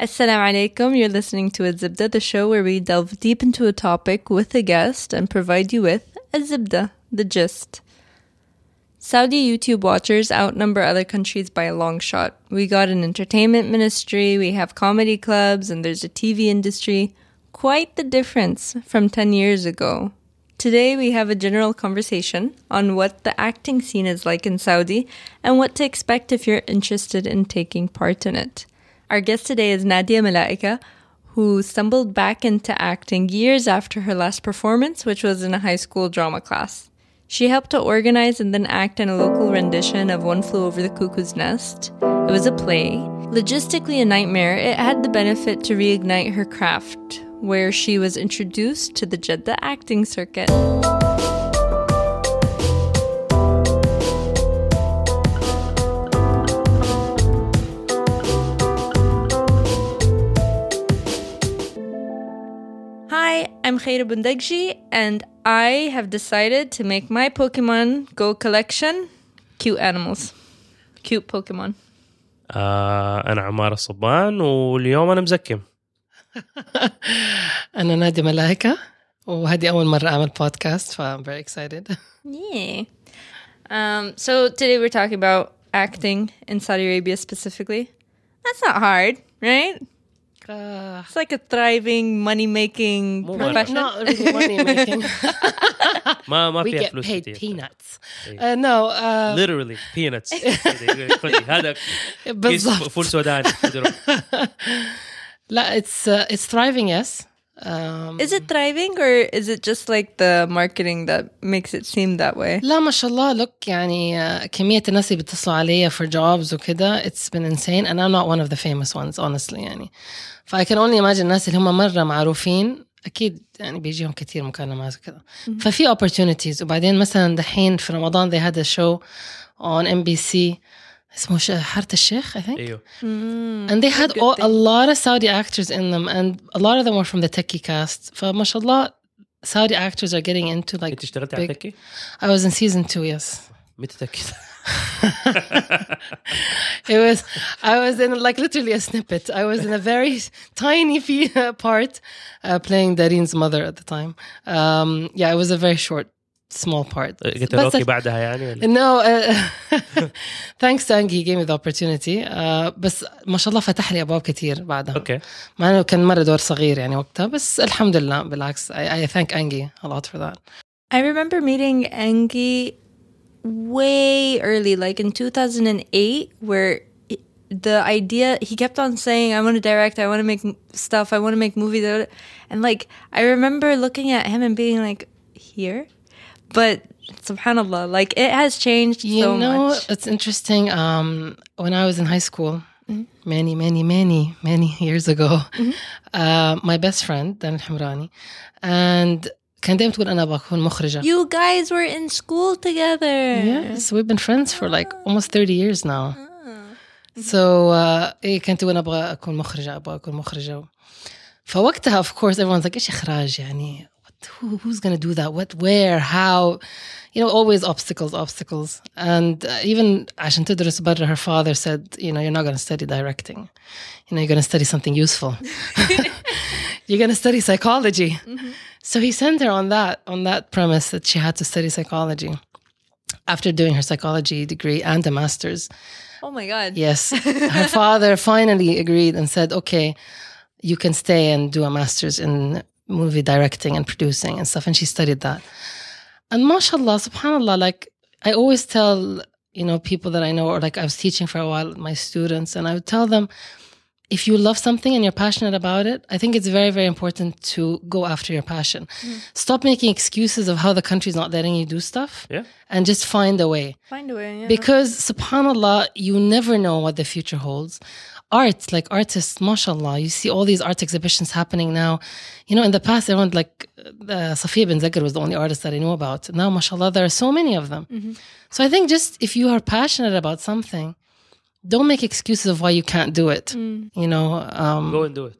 Assalamu alaikum. You're listening to a Zibda, the show where we delve deep into a topic with a guest and provide you with a Zibda, the gist. Saudi YouTube watchers outnumber other countries by a long shot. We got an entertainment ministry, we have comedy clubs, and there's a TV industry. Quite the difference from 10 years ago. Today, we have a general conversation on what the acting scene is like in Saudi and what to expect if you're interested in taking part in it. Our guest today is Nadia Malaika, who stumbled back into acting years after her last performance, which was in a high school drama class. She helped to organize and then act in a local rendition of One Flew Over the Cuckoo's Nest. It was a play. Logistically a nightmare, it had the benefit to reignite her craft, where she was introduced to the Jeddah acting circuit. I'm Khaira Bundagji, and I have decided to make my Pokemon Go collection cute animals. Cute Pokemon. آه انا عمار الصبان واليوم انا مزكم أنا نادية ملايكة وهذه أول مرة أعمل بودكاست ف I'm very excited Yeah. Um, so today we're talking about acting in Saudi Arabia specifically. That's not hard, right? uh, It's like a thriving, money making More profession. not really money making ما ما we فيها get فلوس paid كتير. peanuts إيه. uh, no uh, literally peanuts خذي هذا كيس بالضبط فول سوداني لا it's uh, it's thriving yes um, is it thriving or is it just like the marketing that makes it seem that way? لا ما شاء الله. Look يعني كمية الناس اللي بيتصلوا عليا for jobs وكده it's been insane and I'm not one of the famous ones honestly يعني. ف I can only imagine الناس اللي هم مرة معروفين أكيد يعني بيجيهم كتير مكالمات وكده. ففي opportunities. وبعدين مثلا دحين في رمضان they had a show on MBC اسمه حارة الشيخ I think أيوه. and they had all, a lot of Saudi actors in them and a lot of them were from the Takki cast فما شاء الله Saudi actors are getting into like انت اشتغلت على تكي؟ I was in season 2 yes متى تأكد؟ it was I was in like literally a snippet. I was in a very tiny part uh, playing Darin's mother at the time. Um, yeah, it was a very short small part. قلت بس- له اوكي بعدها يعني ولا؟ No, uh, thanks to Angie, he gave me the opportunity. Uh, بس ما شاء الله فتح لي أبواب كتير بعدها. اوكي مع إنه كان مرة دور صغير يعني وقتها بس الحمد لله بالعكس I, I thank Angie a lot for that. I remember meeting Angie way early, like in 2008, where it- the idea he kept on saying, I want to direct, I want to make m- stuff, I want to make movies. And like, I remember looking at him and being like, here? But subhanAllah, like it has changed You so know, much. it's interesting. Um, when I was in high school, many, many, many, many years ago, uh, my best friend, Dan Hamrani, and كان دايما تقول أنا بكون مخرجة. You guys were in school together. Yes, we've been friends for like almost 30 years now. So uh, إيه كانت تقول أنا أبغى أكون مخرجة أبغى أكون مخرجة. فوقتها of course everyone's like إيش إخراج يعني what, who, who's going to do that? What, where, how? You know, always obstacles, obstacles. And uh, even Ashan Tudor's brother, her father said, you know, you're not going to study directing. You know, you're going to study something useful. you're going to study psychology. Mm-hmm. So he sent her on that on that premise that she had to study psychology after doing her psychology degree and a master's. Oh my God. Yes. Her father finally agreed and said, okay, you can stay and do a master's in movie directing and producing and stuff. And she studied that. And mashallah, subhanallah, like I always tell, you know, people that I know, or like I was teaching for a while, my students, and I would tell them, if you love something and you're passionate about it, I think it's very, very important to go after your passion. Mm. Stop making excuses of how the country's not letting you do stuff Yeah. and just find a way Find a way. Yeah. because subhanallah you never know what the future holds art like artists mashallah you see all these art exhibitions happening now. You know in the past everyone like uh, Safeya Binzagr was the only artist that I knew about. Now mashallah there are so many of them. So I think just if you are passionate about something don't make excuses of why you can't do it. You know um, Go and do it.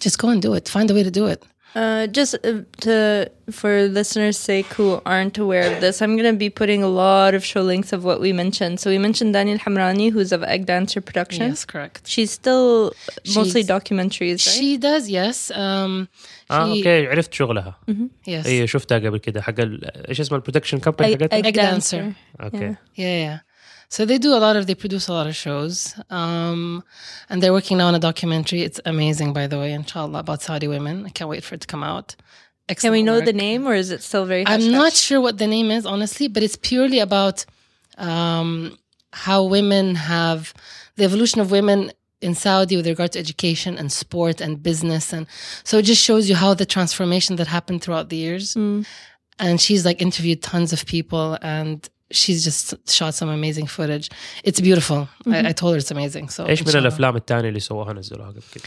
just go and do it. Find a way to do it uh, just uh, to for listeners' sake who aren't aware of this, I'm going to be putting a lot of show links of what we mentioned. So we mentioned Dania Hamrani, who's of Egg Dancer Productions. Yes, correct. She's still She's, mostly documentaries, right? She does, yes. Um, ah, اه اوكي عرفت شغلها mm-hmm. Yes. اي شفتها قبل كده حق ايش اسمه البرودكشن كمباني حقتها؟ Dancer. Okay. Yeah, yeah. So they do a lot of, they produce a lot of shows. Um, and they're working now on a documentary. It's amazing, by the way, inshallah, about Saudi women. I can't wait for it to come out. Can we know the name, or is it still very? I'm not sure what the name is, honestly, but it's purely about um, how women have the evolution of women in Saudi with regard to education and sport and business. And so it just shows you how the transformation that happened throughout the years. Mm. And she's like interviewed tons of people and she's just shot some amazing footage. It's beautiful. I, I told her it's amazing. So ايش من inshallah. الافلام الثانيه اللي سووها نزلوها قبل كده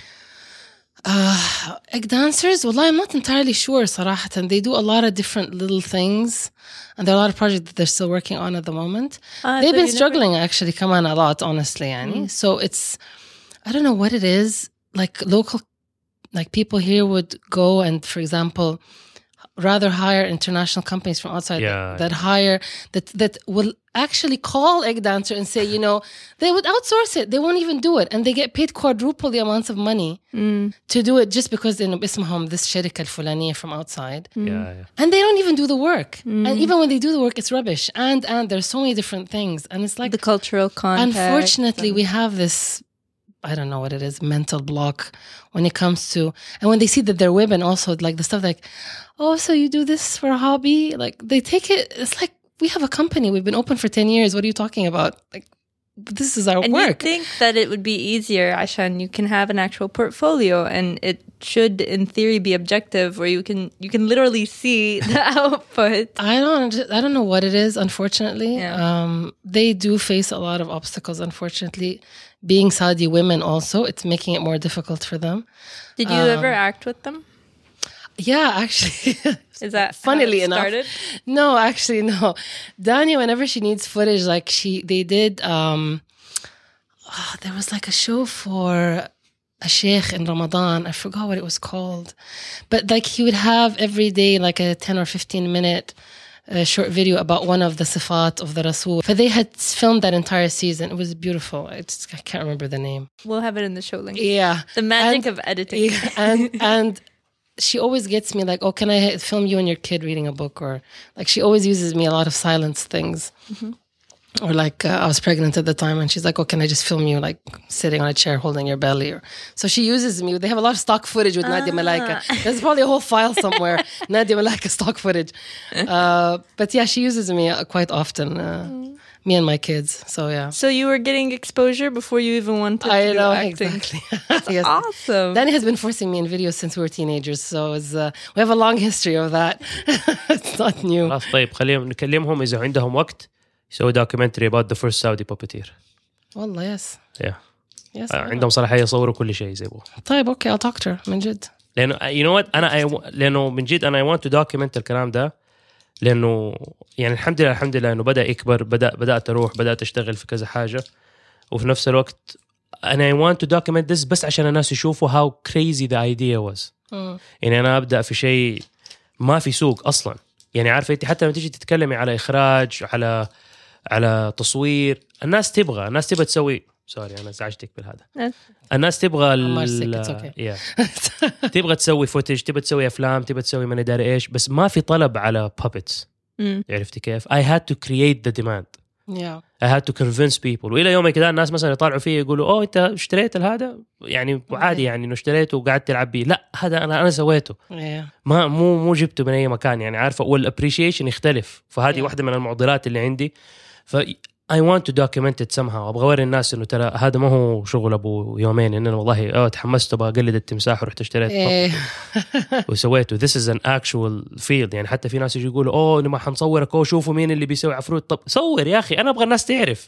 Uh, egg dancers, well, I'm not entirely sure, صراحة. They do a lot of different little things. And there are a lot of projects that they're still working on at the moment. Ah, They've so been you never- struggling, actually, come on, a lot, honestly, yani. So it's, I don't know what it is. Like local, like people here would go and, for example, rather hire international companies from outside Yeah. that hire that that will actually call egg dancer and say you know they would outsource it they won't even do it and they get paid quadruple the amounts of money Mm. to do it just because they know اسمهم this شركة الفلانية from outside يا يا and they don't even do the work and even when they do the work it's rubbish and and there's so many different things and it's like the cultural context. unfortunately we have this i don't know what it is mental block when it comes to and when they see that they're women also like the stuff like oh so you do this for a hobby like they take it it's like we have a company we've been open for 10 years what are you talking about like this is our and you think that it would be easier, Ashan, you can have an actual portfolio and it should in theory be objective where you can you can literally see the output. I don't I don't know what it is unfortunately. Yeah. Um they do face a lot of obstacles unfortunately. Being Saudi women also it's making it more difficult for them. Did you ever Um, act with them? Yeah, actually. Is that funnily enough no actually no. Dania whenever she needs footage like she they did um ah, there was like a show for a sheikh in ramadan. I forgot what it was called. But like he would have every day like a 10 or 15 minute uh, short video about one of the sifat of the rasul but they had filmed that entire season it was beautiful it's, i can't remember the name We'll have it in the show link. yeah The magic And- of editing. yeah, and and she always gets me like, oh, can I film you and your kid reading a book? Or like she always uses me a lot of silence things Or like uh, I was pregnant at the time, and she's like, "Oh, can I just film you like sitting on a chair holding your belly?" Or so she uses me. They have a lot of stock footage with Nadia Malaika. There's probably a whole file somewhere Nadia Malaika stock footage. Uh, but yeah, she uses me uh, quite often. Uh, Me and my kids. So yeah, So you were getting exposure before you even wanted to I do know acting. exactly. yes. Awesome. Danny has been forcing me in videos since we were teenagers, so it's, uh, we have a long history of that. it's not new. خلاص طيب خليهم نكلمهم اذا عندهم وقت يسوي دوكيومنتري about the first Saudi puppeteer والله yeah. Yes. آه، عندهم صلاحية يصوروا كل شيء زي يبغوا طيب أوكي I'll talk to her من جد. لأنه you know what أنا I, لأنه من جد أنا I want to document الكلام ده لأنه يعني الحمد لله الحمد لله إنه بدأ يكبر بدأ بدأت أروح بدأت أشتغل في كذا حاجة وفي نفس الوقت أنا I want to document this بس عشان الناس يشوفوا crazy the idea was مم. يعني أنا أبدأ في شيء ما في سوق أصلا يعني عارفة أنت حتى لما تيجي تتكلمي على إخراج على على تصوير. الناس تبغى الناس تبغى تسوي. سوري أنا ازعجتك بالهذا. الناس تبغى ال-. تبغى تسوي فوتج تبغى تسوي أفلام تبغى تسوي ما ادري إيش بس ما في طلب على مم. عرفتي كيف؟ I had to create the demand. Yeah. I had to convince people. وإلى يومك كذا الناس مثلا يطالعوا فيه يقولوا أوه أنت اشتريت هذا يعني عادي يعني إنه اشتريته وقعدت تلعب بيه. لا هذا أنا أنا سويته. Yeah. ما مو مو جبته من أي مكان يعني عارفة؟ والابريشيشن يختلف. فهذه Yeah. واحدة من المعضلات اللي عندي. ف I want to document it somehow. أبغى أوري الناس إنه ترى هذا ما هو شغل أبو يومين. ان أنا والله أه تحمست أبغى أقلد التمساح ورحت اشتريت. إيه. وسويته. This is an actual field. يعني حتى في ناس يجوا يقولوا أوه لما حنصورك. أوه شوفوا مين اللي بيسوي عفروت. طب صور يا أخي. أنا أبغى الناس تعرف.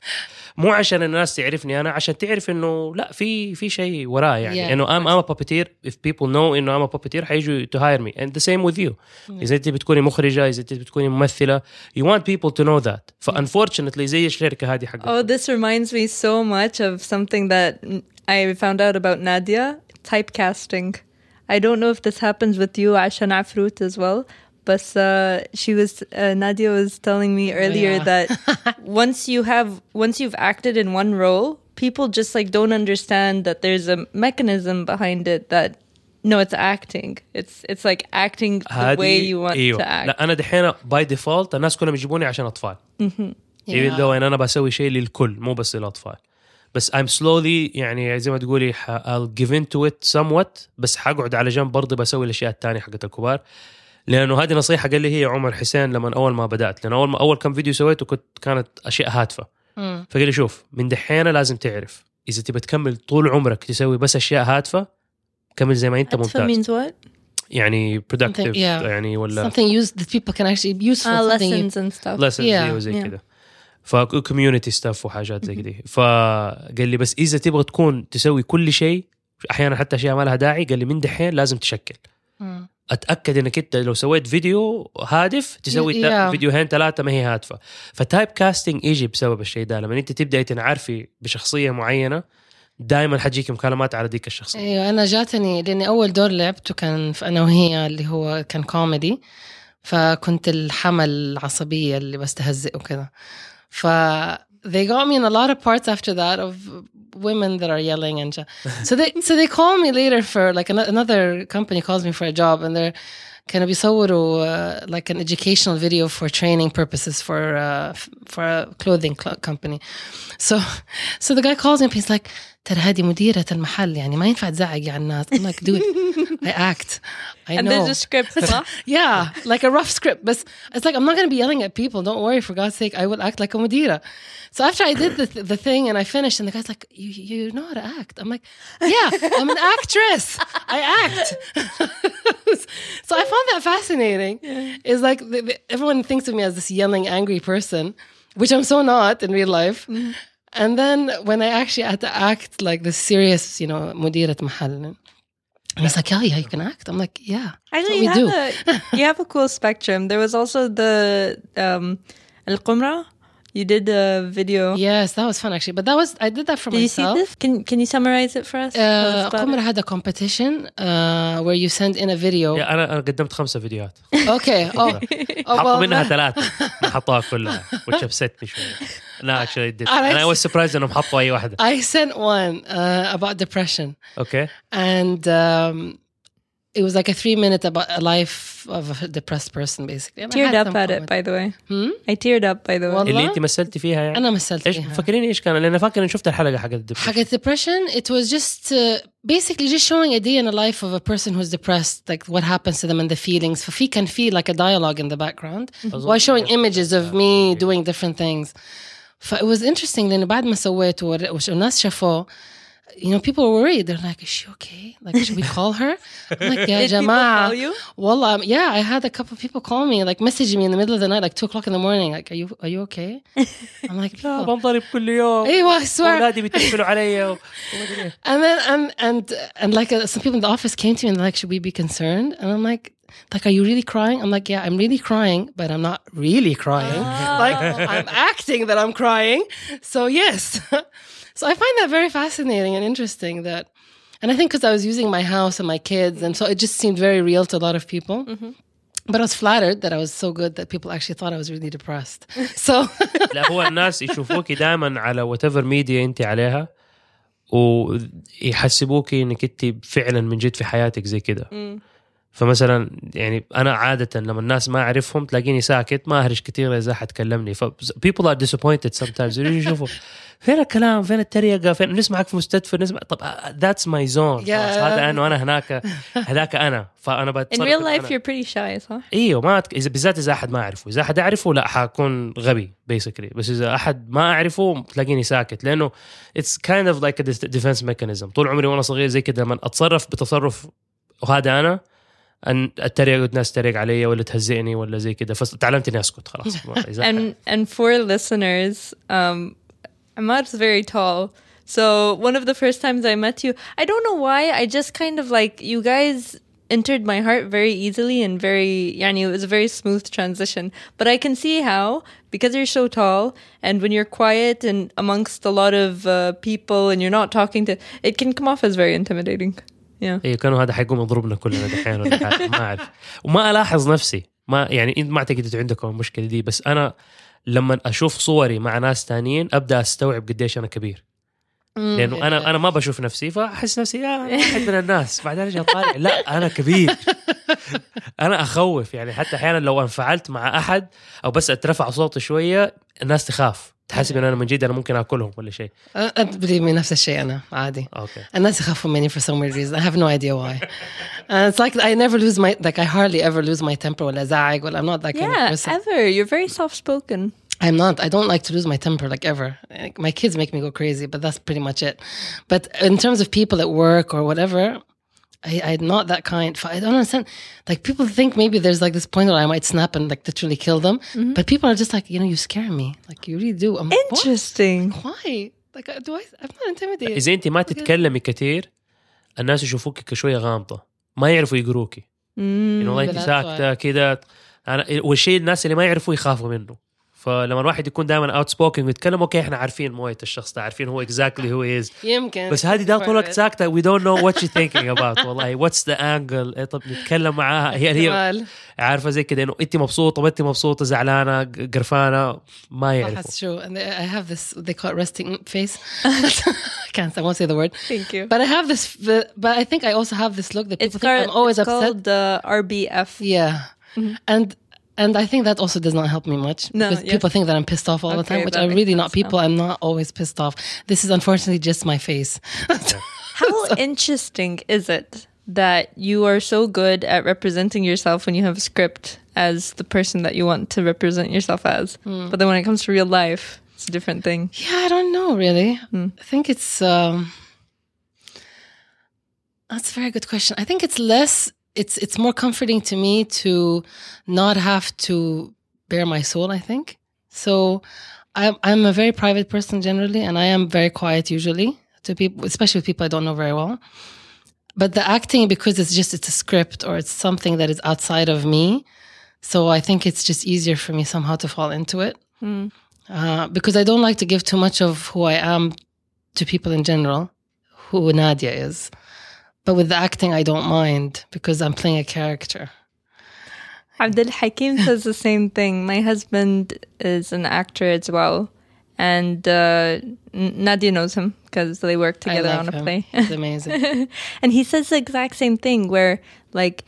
مو عشان الناس تعرفني أنا عشان تعرف إنه لا في في شيء وراه يعني. Yeah. إنه ام ام بابيتير اف بيبل نو إنه ام بابيتير حيجوا تو هاير مي اند ذا سيم وذ يو إذا أنت بتكوني مخرجة إذا أنت بتكوني ممثلة يو ونت بيبل تو نو ذات فانفورشنتلي زي الشركة هذه حقتك. اوه ذس ريمايندز مي سو ماتش اوف سمثينج ذات اي فاوند اوت اباوت ناديا تايب كاستنج I don't know if this happens with you, Ashana Fruit as well, But uh, she was uh, Nadia was telling me earlier yeah. that once you have once you've acted in one role, people just like don't understand that there's a mechanism behind it that no, it's acting. It's it's like acting the way you want ايوه to act. لا انا دحين باي ديفولت الناس كلهم يجيبوني عشان اطفال even though ان انا بسوي شيء للكل مو بس للاطفال بس I'm slowly يعني زي ما تقولي ح- I'll give into it somewhat بس حقعد على جنب برضه بسوي الاشياء الثانيه حقت الكبار لأنه هذه نصيحة قال لي هي عمر حسين لما أول ما بدأت لأنه أول ما أول كم فيديو سويته كنت كانت أشياء هادفه مم. فقال لي شوف من دحين لازم تعرف إذا تبى تكمل طول عمرك تسوي بس أشياء هادفه كمل زي ما أنت ممتاز means what? يعني productive yeah. يعني ولا something used that people can actually use for Ah, something. lessons and stuff. lessons Yeah. وزي Yeah. كذا فكوميونتي ستاف وحاجات زي كذا فقال لي بس إذا تبغى تكون تسوي كل شيء أحيانا حتى أشياء ما لها داعي قال لي من دحين لازم تشكل. أتأكد إنك أنت لو سويت فيديو هادف تسوي Yeah. تا- فيديوهين ثلاثة ما هي هادفة. فتايب كاستنج يجي بسبب الشيء ده. لما أنت تبدأي تنعرفي بشخصية معينة دائما حتجيك مكالمات على ديك الشخصية. أيوه أنا جاتني لأني أول دور لعبته كان في أنا وهي اللي هو كان كوميدي فكنت الحمل العصبية اللي بستهزئ وكذا. ف they got me in a lot of parts after that of women that are yelling and so they so they call me later for like an, another company calls me for a job and they're kind of uh, like an educational video for training purposes for uh, for a clothing cl- company. So so the guy calls me and He's like, ترى هذه مديرة المحل يعني ما ينفع تزعقي على الناس I'm like dude I act I and know there's a script. صح? yeah, like a rough script. But it's like I'm not going to be yelling at people. Don't worry, for God's sake, I will act like a mudira. So after I did the, the thing and I finished, and the guy's like, "You you know how to act?" I'm like, "Yeah, I'm an actress. I act." so I found that fascinating. Is like the, the- everyone thinks of me as this yelling, angry person, which I'm so not in real life. And then when I actually had to act like this serious, you know, mudirat mahal. And he's like, yeah, yeah, you can act. I'm like, yeah. that's Actually, what you we have, do. a, you have a cool spectrum. There was also the um, Al Qumra. You did a video. Yes, that was fun actually. But that was I did that for Did you see myself. this? Can Can you summarize it for us? Tell us Uh, about Qumra it. had a competition uh, where you send in a video. يا انا انا قدمت خمسة فيديوهات Okay. Oh, oh حطوا well, منها that- ثلاث ما حطوها كلها which upset me شوية لا actually it did أنا- and I was surprised انهم حطوا اي واحدة I sent one uh, about depression, اوكي and um, it was like a three minute about a life of a depressed person, basically. And I Teared had up some at it, comment. by the way. Hmm? I teared up, by the way. والله؟ اللي انت مثلتي فيها يعني أنا مثلت ايش فيها. فاكرين ايش كان لان فاكر اني شفت الحلقة حقت الدبريشن. حاجة depression it was just uh, basically just showing a day in the life of a person who's depressed like what happens to them and the feelings ففي كان في like a dialogue in the background while showing images of me doing different things ف it was interesting لأنه بعد ما سويته ور- وش- والناس شافوه you know people were worried they're like is she okay like should we call her I'm like يا Did people جماعة call you? والله um, yeah I had a couple of people call me like messaging me in the middle of the night like two o'clock in the morning like are you are you okay I'm like لا "Oh." بنضرب كل يوم ايوه I swear اولادي بيتصلوا علي و- وما أدري إيه. And then and and and like uh, some people in the office came to me and they're like, "Should we be concerned?" And I'm like, "Like, are you really crying?" I'm like, "Yeah, I'm really crying, but I'm not really crying. Like, I'm acting that I'm crying. So yes. so I find that very fascinating and interesting. That, and I think because I was using my house and my kids, and so it just seemed very real to a lot of people. But I was flattered that I was so good that people actually thought I was really depressed. So لا هو الناس يشوفوكي دائما على وات ايفر ميديا انت عليها ويحسبوكي انك انت فعلا من جد في حياتك زي كده فمثلا يعني أنا عادة لما الناس ما أعرفهم تلاقيني ساكت ما اهرج كثير إذا حد كلمني. ف people are disappointed sometimes. يشوفوا فين الكلام؟ فين التريقة؟ فين؟ نسمعك في مستدفى نسمع. طب zone. Yeah. خلاص هذا أنا هناك هذاك أنا. فأنا In بتصرف real إن life, you're pretty shy, صح? إيوه ما أتك... اذا بالذات إذا أحد ما أعرفه. إذا أحد أعرفه لا حكون غبي بيسكلي بس إذا أحد ما أعرفه تلاقيني ساكت. لأنه اتس كايند اوف لايك ديفنس ميكانيزم طول عمري وأنا صغير زي كذا لما أتصرف بتصرف وهذا أنا ان اتريق الناس تريق علي ولا تهزئني ولا زي كذا فتعلمت اني اسكت خلاص إذا And and for listeners, um, Ahmad's very tall. So one of the first times I met you, I don't know why, I just kind of like you guys entered my heart very easily and very yani it was a very smooth transition. But I can see how because you're so tall and when you're quiet and amongst a lot of uh, people and you're not talking to it can come off as very intimidating. Yeah. إيه كانوا هذا حيقوم يضربنا كلنا دحين ما أعرف. وما ألاحظ نفسي. ما يعني إنت ما أعتقد أنتوا عندكم المشكلة دي بس أنا لما أشوف صوري مع ناس تانيين أبدأ أستوعب قديش أنا كبير. لأنه أنا أنا ما بشوف نفسي فأحس نفسي يا واحد من الناس. بعدين أرجع طالع لا أنا كبير. أنا أخوف. يعني حتى أحيانا لو انفعلت مع أحد أو بس أترفع صوتي شوية الناس تخاف. تحسب ان انا من جد انا ممكن اكلهم ولا شيء أنت believe me نفس الشيء أنا عادي اوكي الناس يخافوا مني for some weird reason I have no idea why and it's like I never lose my like I hardly ever lose my temper ولا زعق ولا I'm not that kind of Yeah, person ever. You're very soft spoken. I'm not. I don't like to lose my temper like ever. Like, my kids make me go crazy, but that's pretty much it. But in terms of people at work or whatever, I, I'm not that kind. I don't understand. Like people think maybe there's like this point where I might snap and like literally kill them, but people are just like, you know, you scare me. Like you really do. I'm like, what? Interesting. Why? Like uh, do I? I'm not intimidated. اذا انت ما تتكلمي كثير الناس يشوفوك كشويه غامضه ما يعرفوا يقروكي Mm. انه والله انت That's ساكته كذا انا والشيء الناس اللي ما يعرفوا يخافوا منه فلما الواحد يكون دائما اوت سبوكن ويتكلم أوكي إحنا عارفين موية الشخص ده عارفين هو اكزاكتلي هو از يمكن بس هذه ده طول الوقت ساكتة وي دونت نو وات شي ثينكينج اباوت والله واتس ذا انجل طب نتكلم معاها هي هي. عارفة زي كده إنه انت مبسوطة ما انت مبسوطة زعلانة قرفانة ما يعرفوا That's true. And they, I have this, they call it resting face. I can't, I won't say the word. Thank you. But I have this, but I think I also have this look that people It's, think called, I'm always it's upset. called the RBF. Yeah. And and I think that also does not help me much. No, because yeah. people think that I'm pissed off all the time, which I'm really not. sense now. People, I'm not always pissed off. This is unfortunately just my face. How interesting is it that you are so good at representing yourself when you have a script as the person that you want to represent yourself as? Hmm. But then when it comes to real life, it's a different thing. yeah, I don't know really. I think it's um that's a very good question. I think it's less it's it's more comforting to me to not have to bare my soul, I think. So I'm I'm a very private person generally and I am very quiet usually to people especially with people I don't know very well. But the acting because it's just it's a script or it's something that is outside of me. So I think it's just easier for me somehow to fall into it. Uh, because I don't like to give too much of who I am to people in general, who Nadia is. But with the acting, I don't mind because I'm playing a character. Abdul Hakim says the same thing. My husband is an actor as well. And uh, Nadia knows him because they work together on a him. play. It's amazing. and he says the exact same thing where like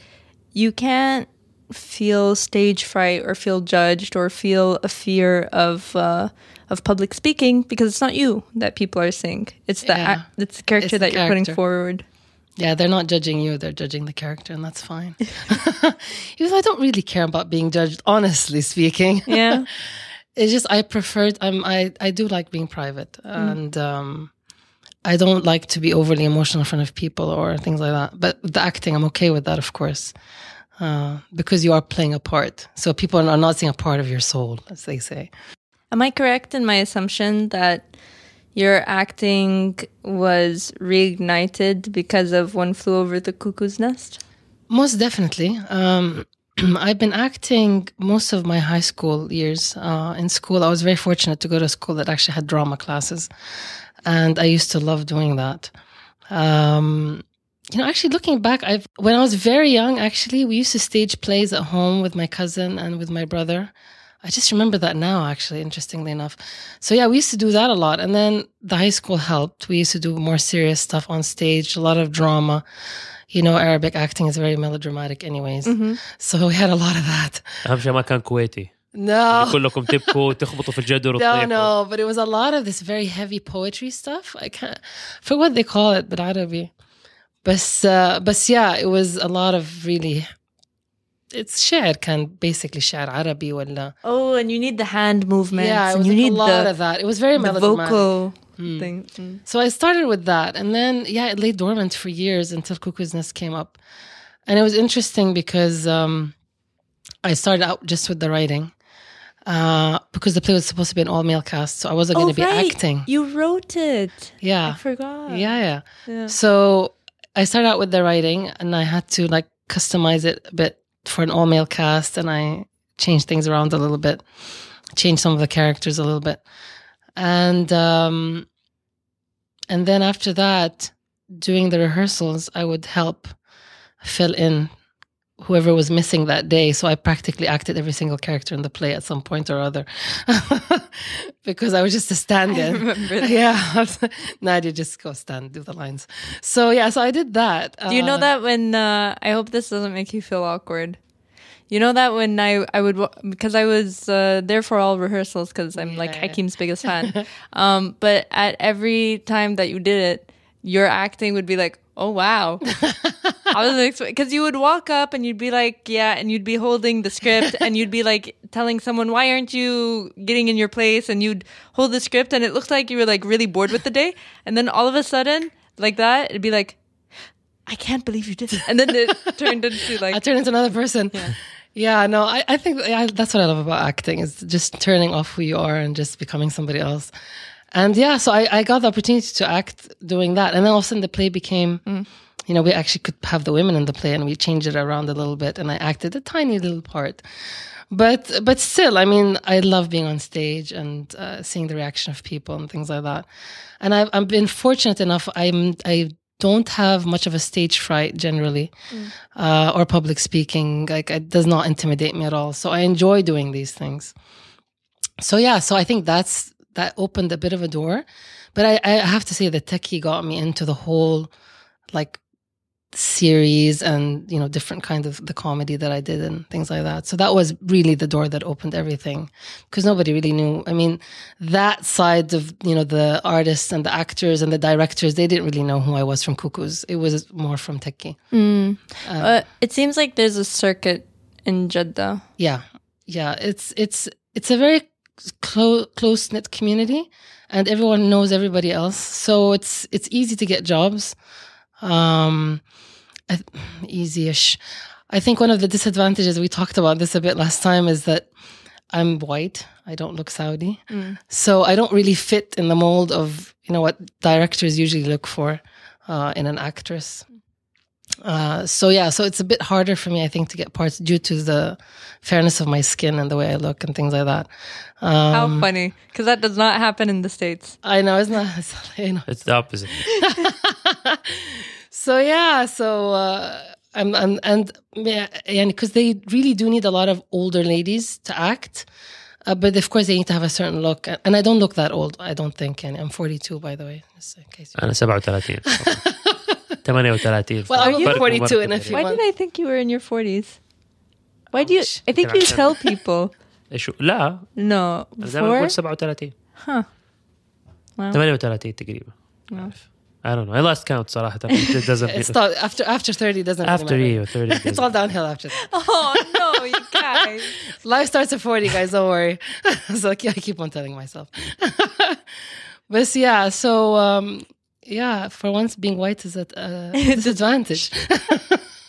you can't feel stage fright or feel judged or feel a fear of uh, of public speaking because it's not you that people are seeing. It's the Yeah. act, it's the character It's the that you're putting forward. Yeah, they're not judging you, they're judging the character, and that's fine. Even though I don't really care about being judged, honestly speaking. Yeah. it's just I preferred I'm I, I do like being private and um I don't like to be overly emotional in front of people or things like that. But the acting, I'm okay with that, of course, uh, because you are playing a part. So people are not seeing a part of your soul, as they say. Am I correct in my assumption that your acting was reignited because of One Flew Over the Cuckoo's Nest? Most definitely. Um, I've been acting most of my high school years. Uh, in school, I was very fortunate to go to a school that actually had drama classes, and I used to love doing that. Um, you know, actually looking back, I've when I was very young, actually, we used to stage plays at home with my cousin and with my brother. I just remember that now, actually, interestingly enough. So yeah, we used to do that a lot, and then the high school helped. We used to do more serious stuff on stage, a lot of drama. You know, Arabic acting is very melodramatic, anyways. So we had a lot of that. اهم شيء ما كان كويتي No, كلكم تبكوا تخبطوا في الجدر no, وتطيحوا no. But it was a lot of this very heavy poetry stuff. I can't for what they call it, but Arabi. But uh, but yeah, it was a lot of really. It's شعر كان basically شعر عربي ولا Oh, and you need the hand movements. yeah, it and was you like need a lot the, of that. It was very the melodramatic. vocal thing. Mm. So I started with that. And then, yeah, it lay dormant for years until Cuckoo's Nest came up. And it was interesting because um, I started out just with the writing uh, because the play was supposed to be an all male cast. So I wasn't going to be Oh, right. acting. You wrote it. I Yeah. forgot. Yeah, yeah. Yeah. So I started out with the writing and I had to like customize it a bit for an all male cast and I changed things around a little bit, changed some of the characters a little bit. And um and then after that, doing the rehearsals, I would help fill in whoever was missing that day. So I practically acted every single character in the play at some point or other because I was just a stand in. Yeah. Nadia, just go stand, do the lines. So, yeah, so I did that. Do you know Uh, that when uh, I hope this doesn't make you feel awkward? You know that when I I would because I was uh, there for all rehearsals because I'm like Yeah. Hakim's biggest fan. um, but at every time that you did it, your acting would be like, "Oh wow!" I was expecting because you would walk up and you'd be like, "Yeah," and you'd be holding the script and you'd be like telling someone, "Why aren't you getting in your place?" And you'd hold the script and it looked like you were like really bored with the day, and then all of a sudden, like that, it'd be like. I can't believe you did it. And then it turned into like I turned into another person. Yeah, no, I, I think yeah, that's what I love about acting is just turning off who you are and just becoming somebody else. And yeah, so I, I got the opportunity to act doing that. And then all of a sudden the play became, you know, we actually could have the women in the play and we changed it around a little bit and I acted a tiny little part. But but still, I mean, I love being on stage and uh, seeing the reaction of people and things like that. And I've, I've been fortunate enough. I'm I don't have much of a stage fright generally, uh, or public speaking. Like it does not intimidate me at all. So I enjoy doing these things. So yeah, so I think that's that opened a bit of a door. But I, I have to say that Takki got me into the whole like series and you know different kind of the comedy that I did and things like that. So that was really the door that opened everything because nobody really knew. I mean, that side of you know the artists and the actors and the directors, they didn't really know who I was from Cuckoos. It was more from Takki. Uh, it seems like there's a circuit in Jeddah. Yeah, yeah. It's it's it's a very clo- close knit community, and everyone knows everybody else. So it's it's easy to get jobs, um, easy-ish. I think one of the disadvantages we talked about this a bit last time is that I'm white. I don't look Saudi, so I don't really fit in the mold of you know what directors usually look for uh, in an actress. Uh, so yeah, so it's a bit harder for me, I think, to get parts due to the fairness of my skin and the way I look and things like that. Um, How funny, because that does not happen in the states. I know, isn't that? it's- I know. It's the opposite. So yeah, so uh, I'm, I'm and yeah, and because they really do need a lot of older ladies to act. Uh, but of course, they need to have a certain look, and I don't look that old. I don't think, and I'm 42, by the way. Just in case. انا 37 38 Well, I will be فرق 42 مرة in a كبير. few Why months. did I think you were in your 40s? Why do you? Ouch. I think you tell people. ايش لا No, انا دائما بقول before. 37 Huh. Wow. 38 تقريبا I don't know. I lost count صراحة. It doesn't It's not, after after 30 doesn't really after matter. you 30. It's all downhill after that. Oh no, you guys. Life starts at 40, guys. Don't worry. so like, yeah, I keep on telling myself. but yeah, so um, yeah, for once, being white is at a disadvantage,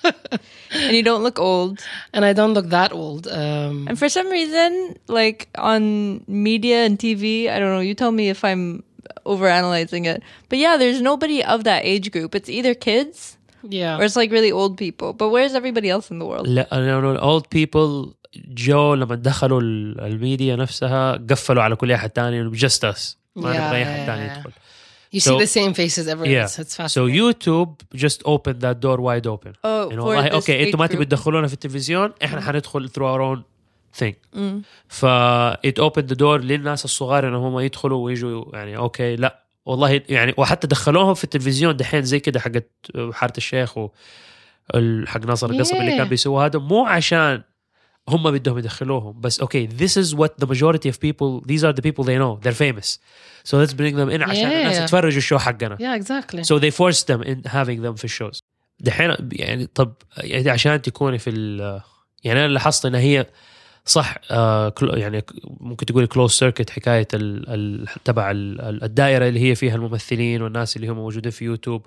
and you don't look old. and I don't look that old. Um, And for some reason, like on media and TV, I don't know. You tell me if I'm overanalyzing it, but yeah, there's nobody of that age group. It's either kids yeah, or it's like really old people. But where's everybody else in the world? لا لانه الاولد بيبل جو لما دخلوا ال- الميديا نفسها قفلوا على كل احد ثاني جاست اس ما Yeah, نبغى اي احد yeah, ثاني yeah. يدخل You so- see the same faces everywhere. Yeah. So it's fast. So YouTube just opened that door wide open. Oh, for والله أوكي أنتم ما. تبي تدخلونا في التلفزيون إحنا حندخل through our own thing. ف it opened the door للناس الصغار إنهم هم يدخلوا ويجوا يعني أوكي لا والله يعني وحتى دخلوهم في التلفزيون دحين زي كده حقت حارة الشيخ و ال- حق ناصر القصب اللي Yeah. كان بيسووا هذا مو عشان هم بدهم يدخلوهم. بس أوكي this is what the majority of people these are the people they know. They're famous. So let's bring them in عشان Yeah. الناس يتفرجوا الشو حقنا. Yeah, exactly. so they forced them in having them في الشوز دحين يعني طب يعني عشان تكوني في ال يعني أنا لاحظت ان هي صح آه يعني ممكن تقولي كلوز سيركت حكاية ال ال تبع ال- ال- الدائرة اللي هي فيها الممثلين والناس اللي هم موجودين في يوتيوب.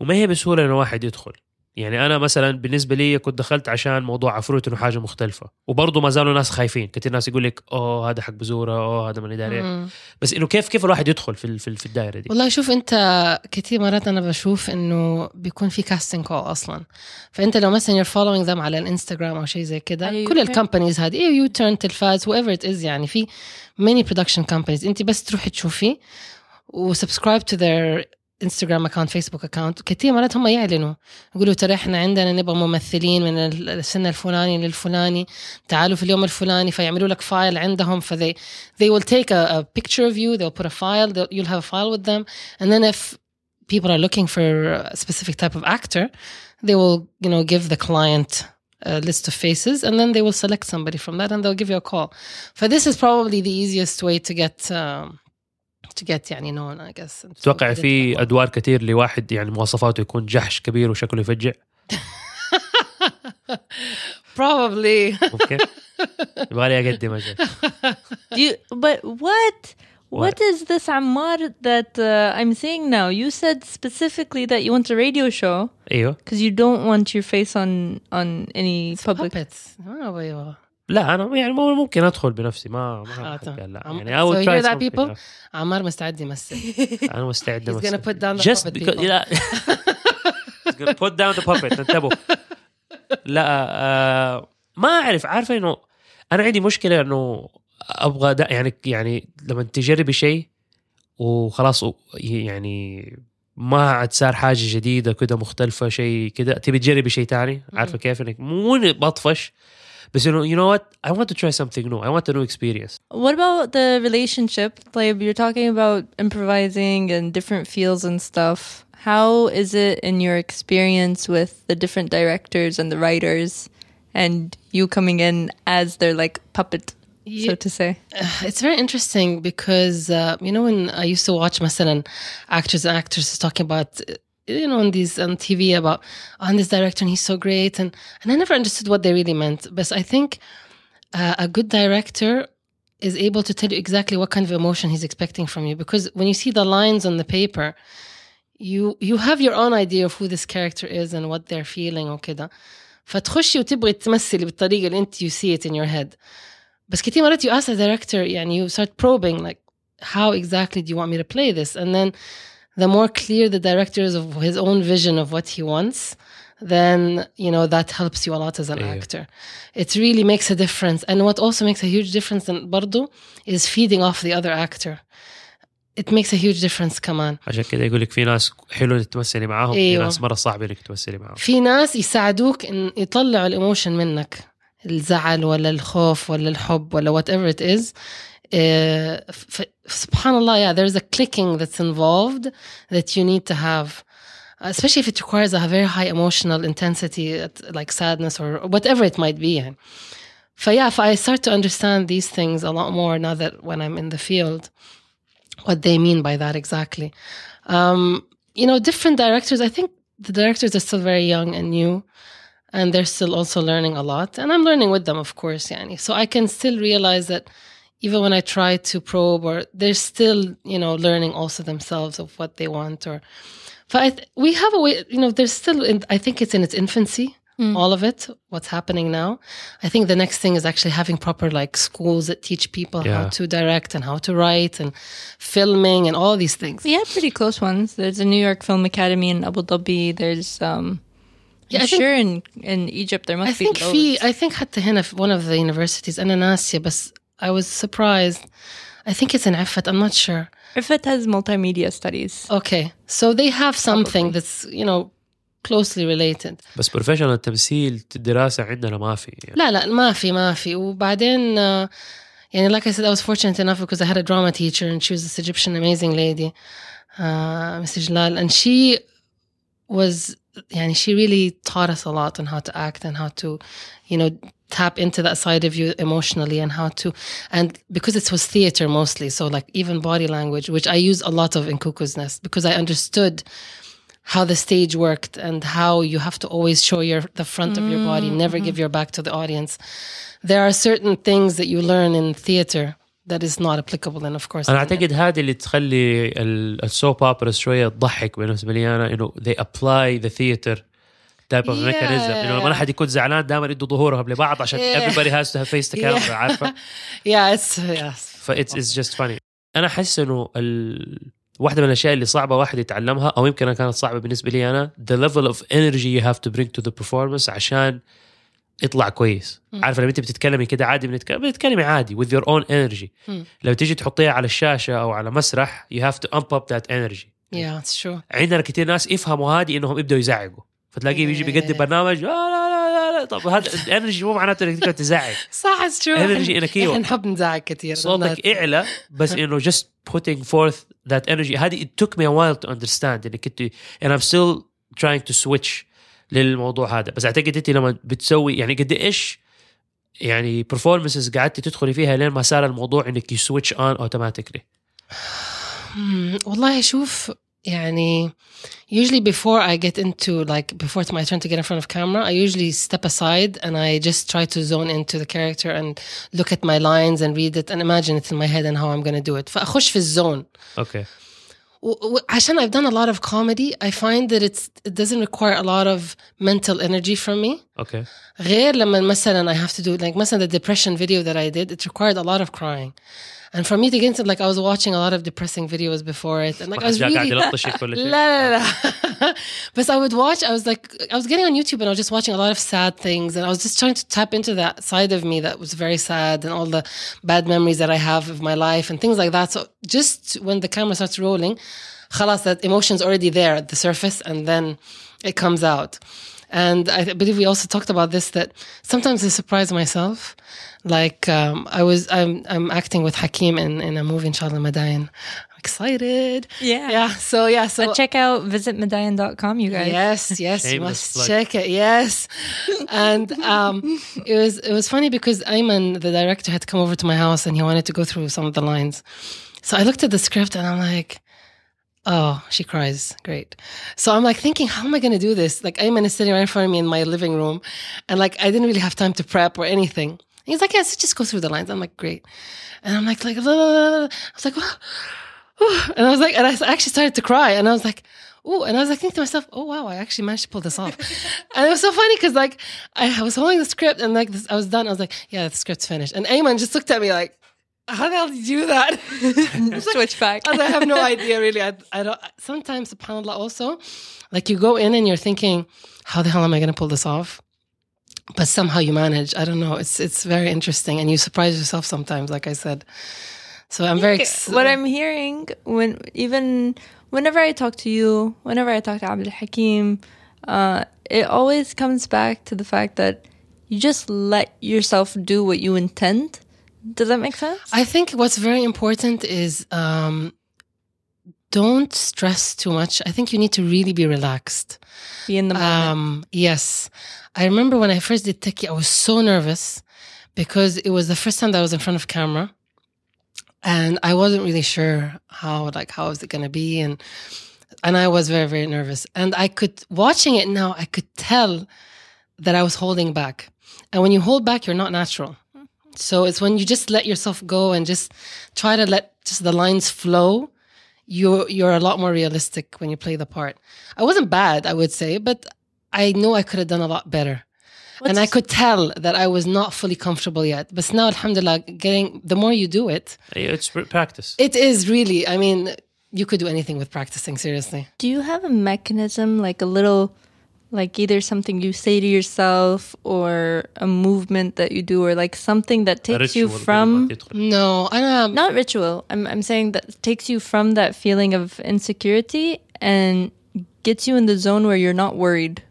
وما هي بسهولة إنه واحد يدخل. يعني أنا مثلا بالنسبة لي كنت دخلت عشان موضوع عفروت إنه حاجة مختلفة. وبرضه ما زالوا ناس خايفين. كثير ناس يقول لك أوه هذا حق بزورة أوه هذا ماني داري. بس إنه كيف كيف الواحد يدخل في ال- في, ال- في الدائرة دي؟ والله شوف أنت كثير مرات أنا بشوف إنه بيكون في كاستنج كول أصلا. فأنت لو مثلا you're following them على الإنستغرام أو شيء زي كده أي كل. الكومبانيز هذه اي يو تيرن تلفاز whoever it is يعني في many production companies. أنت بس تروحي تشوفي وسبسكرايب to their انستغرام اكونت فيسبوك اكونت كثير مرات هم يعلنوا يقولوا ترى احنا عندنا نبغى ممثلين من السن الفلاني للفلاني تعالوا في اليوم الفلاني فيعملوا لك فايل عندهم ف they, they will take a, a picture of you they'll put a file they'll, you'll have a file with them and then if people are looking for a specific type of actor they will you know give the client a list of faces and then they will select somebody from that and they'll give you a call so this is probably the easiest way to get um, to get يعني known I guess تتوقع في ادوار كثير لواحد يعني مواصفاته يكون جحش كبير وشكله يفجع probably ممكن يبغى لي اقدم اجل Do you, but what? What is this Ammar that uh, I'm seeing now? You said specifically that you want a radio show ايوه because you don't want your face on on any public. puppets ما أبغى لا أنا يعني مو- ممكن أدخل بنفسي ما ما آه،. لا عم- يعني would so try people? عمار مستعد يمثل. أنا مستعد He's أمثل. gonna put down the just puppet because. لا. He's gonna put down the puppet. انتبهوا. لا آه ما أعرف عارفة إنه أنا عندي مشكلة إنه أبغى دا يعني يعني لما تجربي شيء وخلاص يعني ما عاد صار حاجة جديدة كده مختلفة شيء كده تبي تجربي شيء تاني؟ عارفة كيف؟ إنك مو إني بطفش بس انه you know what I want to try something new I want a new experience What about the relationship? Like you're talking about improvising and different fields and stuff. How is it in your experience with the different directors and the writers and you coming in as their like puppet, so Yeah. to say? It's very interesting because uh, you know when I used to watch مثلا actors and actresses talking about uh, you know on these on TV about on this director and he's so great and and I never understood what they really meant. But I think uh, a good director is able to tell you exactly what kind of emotion he's expecting from you because when you see the lines on the paper you you have your own idea of who this character is and what they're feeling وكده فتخشي وتبغي تمثلي بالطريقة اللي انت you see it in your head بس كتير مرات you ask the director يعني you start probing like how exactly do you want me to play this and then the more clear the director is of his own vision of what he wants then you know that helps you a lot as an Yeah. actor it really makes a difference and what also makes a huge difference in برضو is feeding off the other actor it makes a huge difference كمان عشان كده يقول لك في ناس حلو انك تمثلي معاهم في أيوة. ناس مره صعب انك تمثلي معاهم في ناس يساعدوك ان يطلعوا الايموشن منك الزعل ولا الخوف ولا الحب ولا whatever it is آه، uh, subhanallah yeah there's a clicking that's involved that you need to have especially if it requires a very high emotional intensity like sadness or whatever it might be so yeah if i start to understand these things a lot more now that when i'm in the field what they mean by that exactly. Um, you know different directors i think the directors are still very young and new and they're still also learning a lot and i'm learning with them of course yani so i can still realize that even when i try to probe or they're still you know learning also themselves of what they want or but I th- we have a way you know there's still in, i think it's in its infancy all of it what's happening now i think the next thing is actually having proper like schools that teach people how Yeah. to direct and how to write and filming and all these things We have pretty close ones. There's a New York Film Academy in Abu Dhabi. There's um Yeah, I'm I think- sure in in Egypt there must I think be loads. في I think حتى هنا في one of the universities أنا ناسية بس I was surprised. I think it's in Effat, I'm not sure. Effat has multimedia studies. Okay. So they have something Probably. that's, you know, closely related بس بروفيشنال تمثيل الدراسة عندنا ما في لا لا ما في ما في وبعدين يعني like I said I was fortunate enough because I had a drama teacher and she was this Egyptian amazing lady uh, Mrs. Jalal and she was and she really taught us a lot on how to act and how to, you know, tap into that side of you emotionally and how to and because it was theater mostly so like even body language which i use a lot of in cuckoo's nest because i understood how the stage worked and how you have to always show your the front of your body mm, never mm-hmm. give your back to the audience there are certain things that you learn in theater that is not applicable then of course أنا أعتقد هذه اللي تخلي السوب اوبرا شوية تضحك بالنسبة لي أنا إنه they apply the theater type of mechanism. إنه لما احد يكون زعلان دائما يدوا ظهورهم لبعض عشان everybody has to have face to camera عارفة؟ yeah it's yes ف it's, it's just funny. أنا أحس إنه ال... واحدة من الأشياء اللي صعبة واحد يتعلمها أو يمكن كانت صعبة بالنسبة لي أنا the level of energy you have to bring to the performance عشان يطلع كويس. عارفه لما انت بتتكلمي كده عادي بنتكلم بتتكلمي عادي with your own energy. لو تيجي تحطيها على الشاشة أو على مسرح you have to amp up that energy Yeah, it's true. عندنا كثير ناس يفهموا هذه إنهم يبدأوا يزعقوا فتلاقيه بيجي بيقدم. برنامج آه لا لا لا لا طب هذا الانرجي مو معناته إنك تقعد تزعق صح it's true. Energy انك إحنا نحب نزعق كثير. صوتك اعلى بس إنه just putting forth that energy هذه it took me a while to understand إنك انت and I'm still trying to switch للموضوع هذا بس اعتقد انت لما بتسوي يعني قد إيش يعني performances قعدتي تدخلي فيها لين ما صار الموضوع انك on automatically Hmm, والله شوف يعني usually before I get into like before it's my turn to get in front of camera I usually step aside and I just try to zone into the character and look at my lines and read it and imagine it in my head and how I'm gonna do it فأخش في الزون و- عشان I've done a lot of comedy I find that it's it doesn't require a lot of mental energy from me اوكي غير لما مثلا I have to do like مثلا the depression video that I did it required a lot of crying and for me to get into like I was watching a lot of depressing videos before it and like I was واحد جاء قاعد really يلطشك ولا شيء لا لا لا but I would watch I was like I was getting on YouTube and I was just watching a lot of sad things and I was just trying to tap into that side of me that was very sad and all the bad memories that I have of my life and things like that so just when the camera starts rolling خلاص that emotion's already there at the surface and then it comes out and I believe we also talked about this that sometimes I surprise myself like um, I was I'm I'm acting with Hakim in, in a movie inshallah Madain I'm excited Yeah. yeah so yeah so Uh, check out visitmedayan.com, you guys. Yes, yes, you must plug. check it. Yes, and um, it was it was funny because Ayman, the director, had come over to my house and he wanted to go through some of the lines. So I looked at the script and I'm like, oh, she cries. Great. So I'm like thinking, how am I going to do this? Like Ayman is sitting right in front of me in my living room, and like I didn't really have time to prep or anything. And he's like, yes, just go through the lines. I'm like, great. And I'm like, like, blah, blah, blah. I was like, and I was like, and I actually started to cry, and I was like, oh, and I was like thinking to myself, oh wow, I actually managed to pull this off, and it was so funny because like I was holding the script and like this, I was done. I was like, yeah, the script's finished, and Ayman just looked at me like, how the hell did you do that? Switch back. I was like, I have no idea really. I, I don't. Sometimes, subhanallah, also, like you go in and you're thinking, how the hell am I going to pull this off? But somehow you manage. I don't know. It's it's very interesting, and you surprise yourself sometimes. Like I said, so I'm very. Ex- what I'm hearing when even whenever I talk to you, whenever I talk to Abdul Hakim, uh, it always comes back to the fact that you just let yourself do what you intend. Does that make sense? I think what's very important is um, don't stress too much. I think you need to really be relaxed. Be in the moment. Um, yes. I remember when I first did Takki, I was so nervous because it was the first time that I was in front of camera. And I wasn't really sure how, like, how is it going to be? And, and I was very, very nervous. And I could, watching it now, I could tell that I was holding back. And when you hold back, you're not natural. So it's when you just let yourself go and just try to let just the lines flow. You're you're a lot more realistic when you play the part. I wasn't bad, I would say, but I know I could have done a lot better. and I could tell that I was not fully comfortable yet. But now, alhamdulillah, getting the more you do it, it's practice it is really, I mean, you could do anything with practicing, seriously. Do you have a mechanism, like a little, like either something you say to yourself or a movement that you do or like something that takes you from no i don't not ritual. I'm, I'm saying that takes you from that feeling of insecurity and gets you in the zone where you're not worried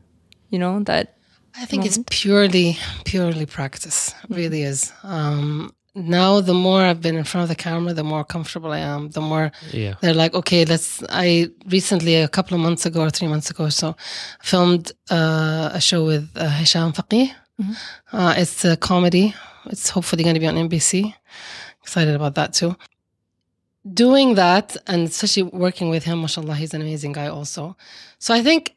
you know that i think moment. it's purely purely practice. It really is. Um now, the more I've been in front of the camera, the more comfortable I am. The more yeah they're like, okay, let's. I recently, a couple of months ago or three months ago or so, filmed uh, a show with uh, Hisham Fageeh. Uh, it's a comedy. It's hopefully going to be on MBC. Excited about that too. Doing that and especially working with him, mashallah, he's an amazing guy also. So I think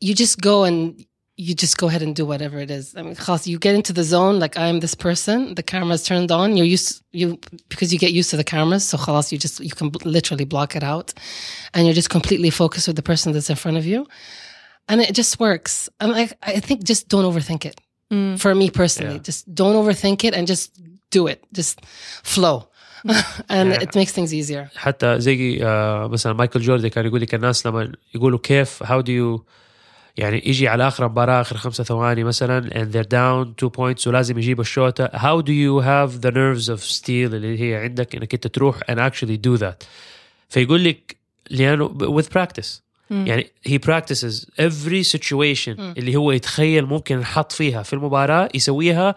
you just go and you just go ahead and do whatever it is. I mean, خلاص, you get into the zone. Like I'm this person. The camera's turned on. You're used you because you get used to the cameras. So خلاص, you just you can bl- literally block it out, and you're just completely focused with the person that's in front of you, and it just works. And like I think just don't overthink it. For me personally, Yeah. just don't overthink it and just do it. Just flow, and Yeah. it makes things easier. حتى زي آه مثلا مايكل جوردن كان يقول لك الناس لما يقولوا كيف هاو دو يو يعني يجي على آخر مباراة آخر خمسة ثواني مثلا and they're down two points ولازم يجيب الشوطة how do you have the nerves of steel اللي هي عندك إنك أنت تروح and actually do that فيقول لك لأنه with practice مم. يعني he practices every situation مم. اللي هو يتخيل ممكن ينحط فيها في المباراة يسويها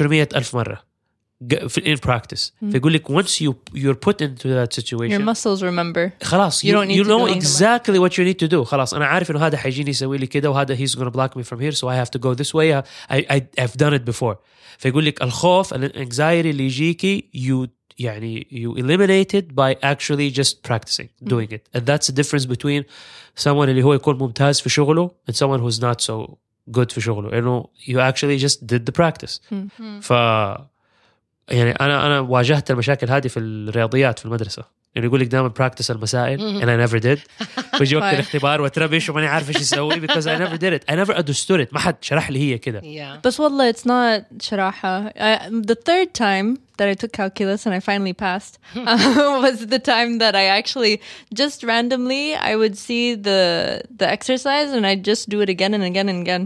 200 ألف مرة in practice مم. فيقول لك once you you're put into that Your situation muscles remember. خلاص You you, don't need you to know do anything. exactly what you need to do خلاص انا عارف انه هذا حيجيني يسوي لي كده وهذا he's gonna block me from here so I have to go this way I, I I've done it before فيقول لك الخوف الانكزايتي اللي يجيكي you يعني you eliminate it by actually just practicing doing it and that's the difference between someone اللي هو يكون ممتاز في شغله and someone who's not so good في شغله انه you actually just did the practice مم. ف يعني انا انا واجهت المشاكل هذه في الرياضيات في المدرسه يعني يقول لك دائما براكتس المسائل مهم. and I never did ويجي وقت طيب. الاختبار واتربش وماني عارف ايش اسوي because I never did it I never understood it ما حد شرح لي هي كده Yeah. بس والله it's not شراحة. I, the third time that I took calculus and I finally passed uh, was the time that I actually just randomly I would see the the exercise and I'd just do it again and again and again.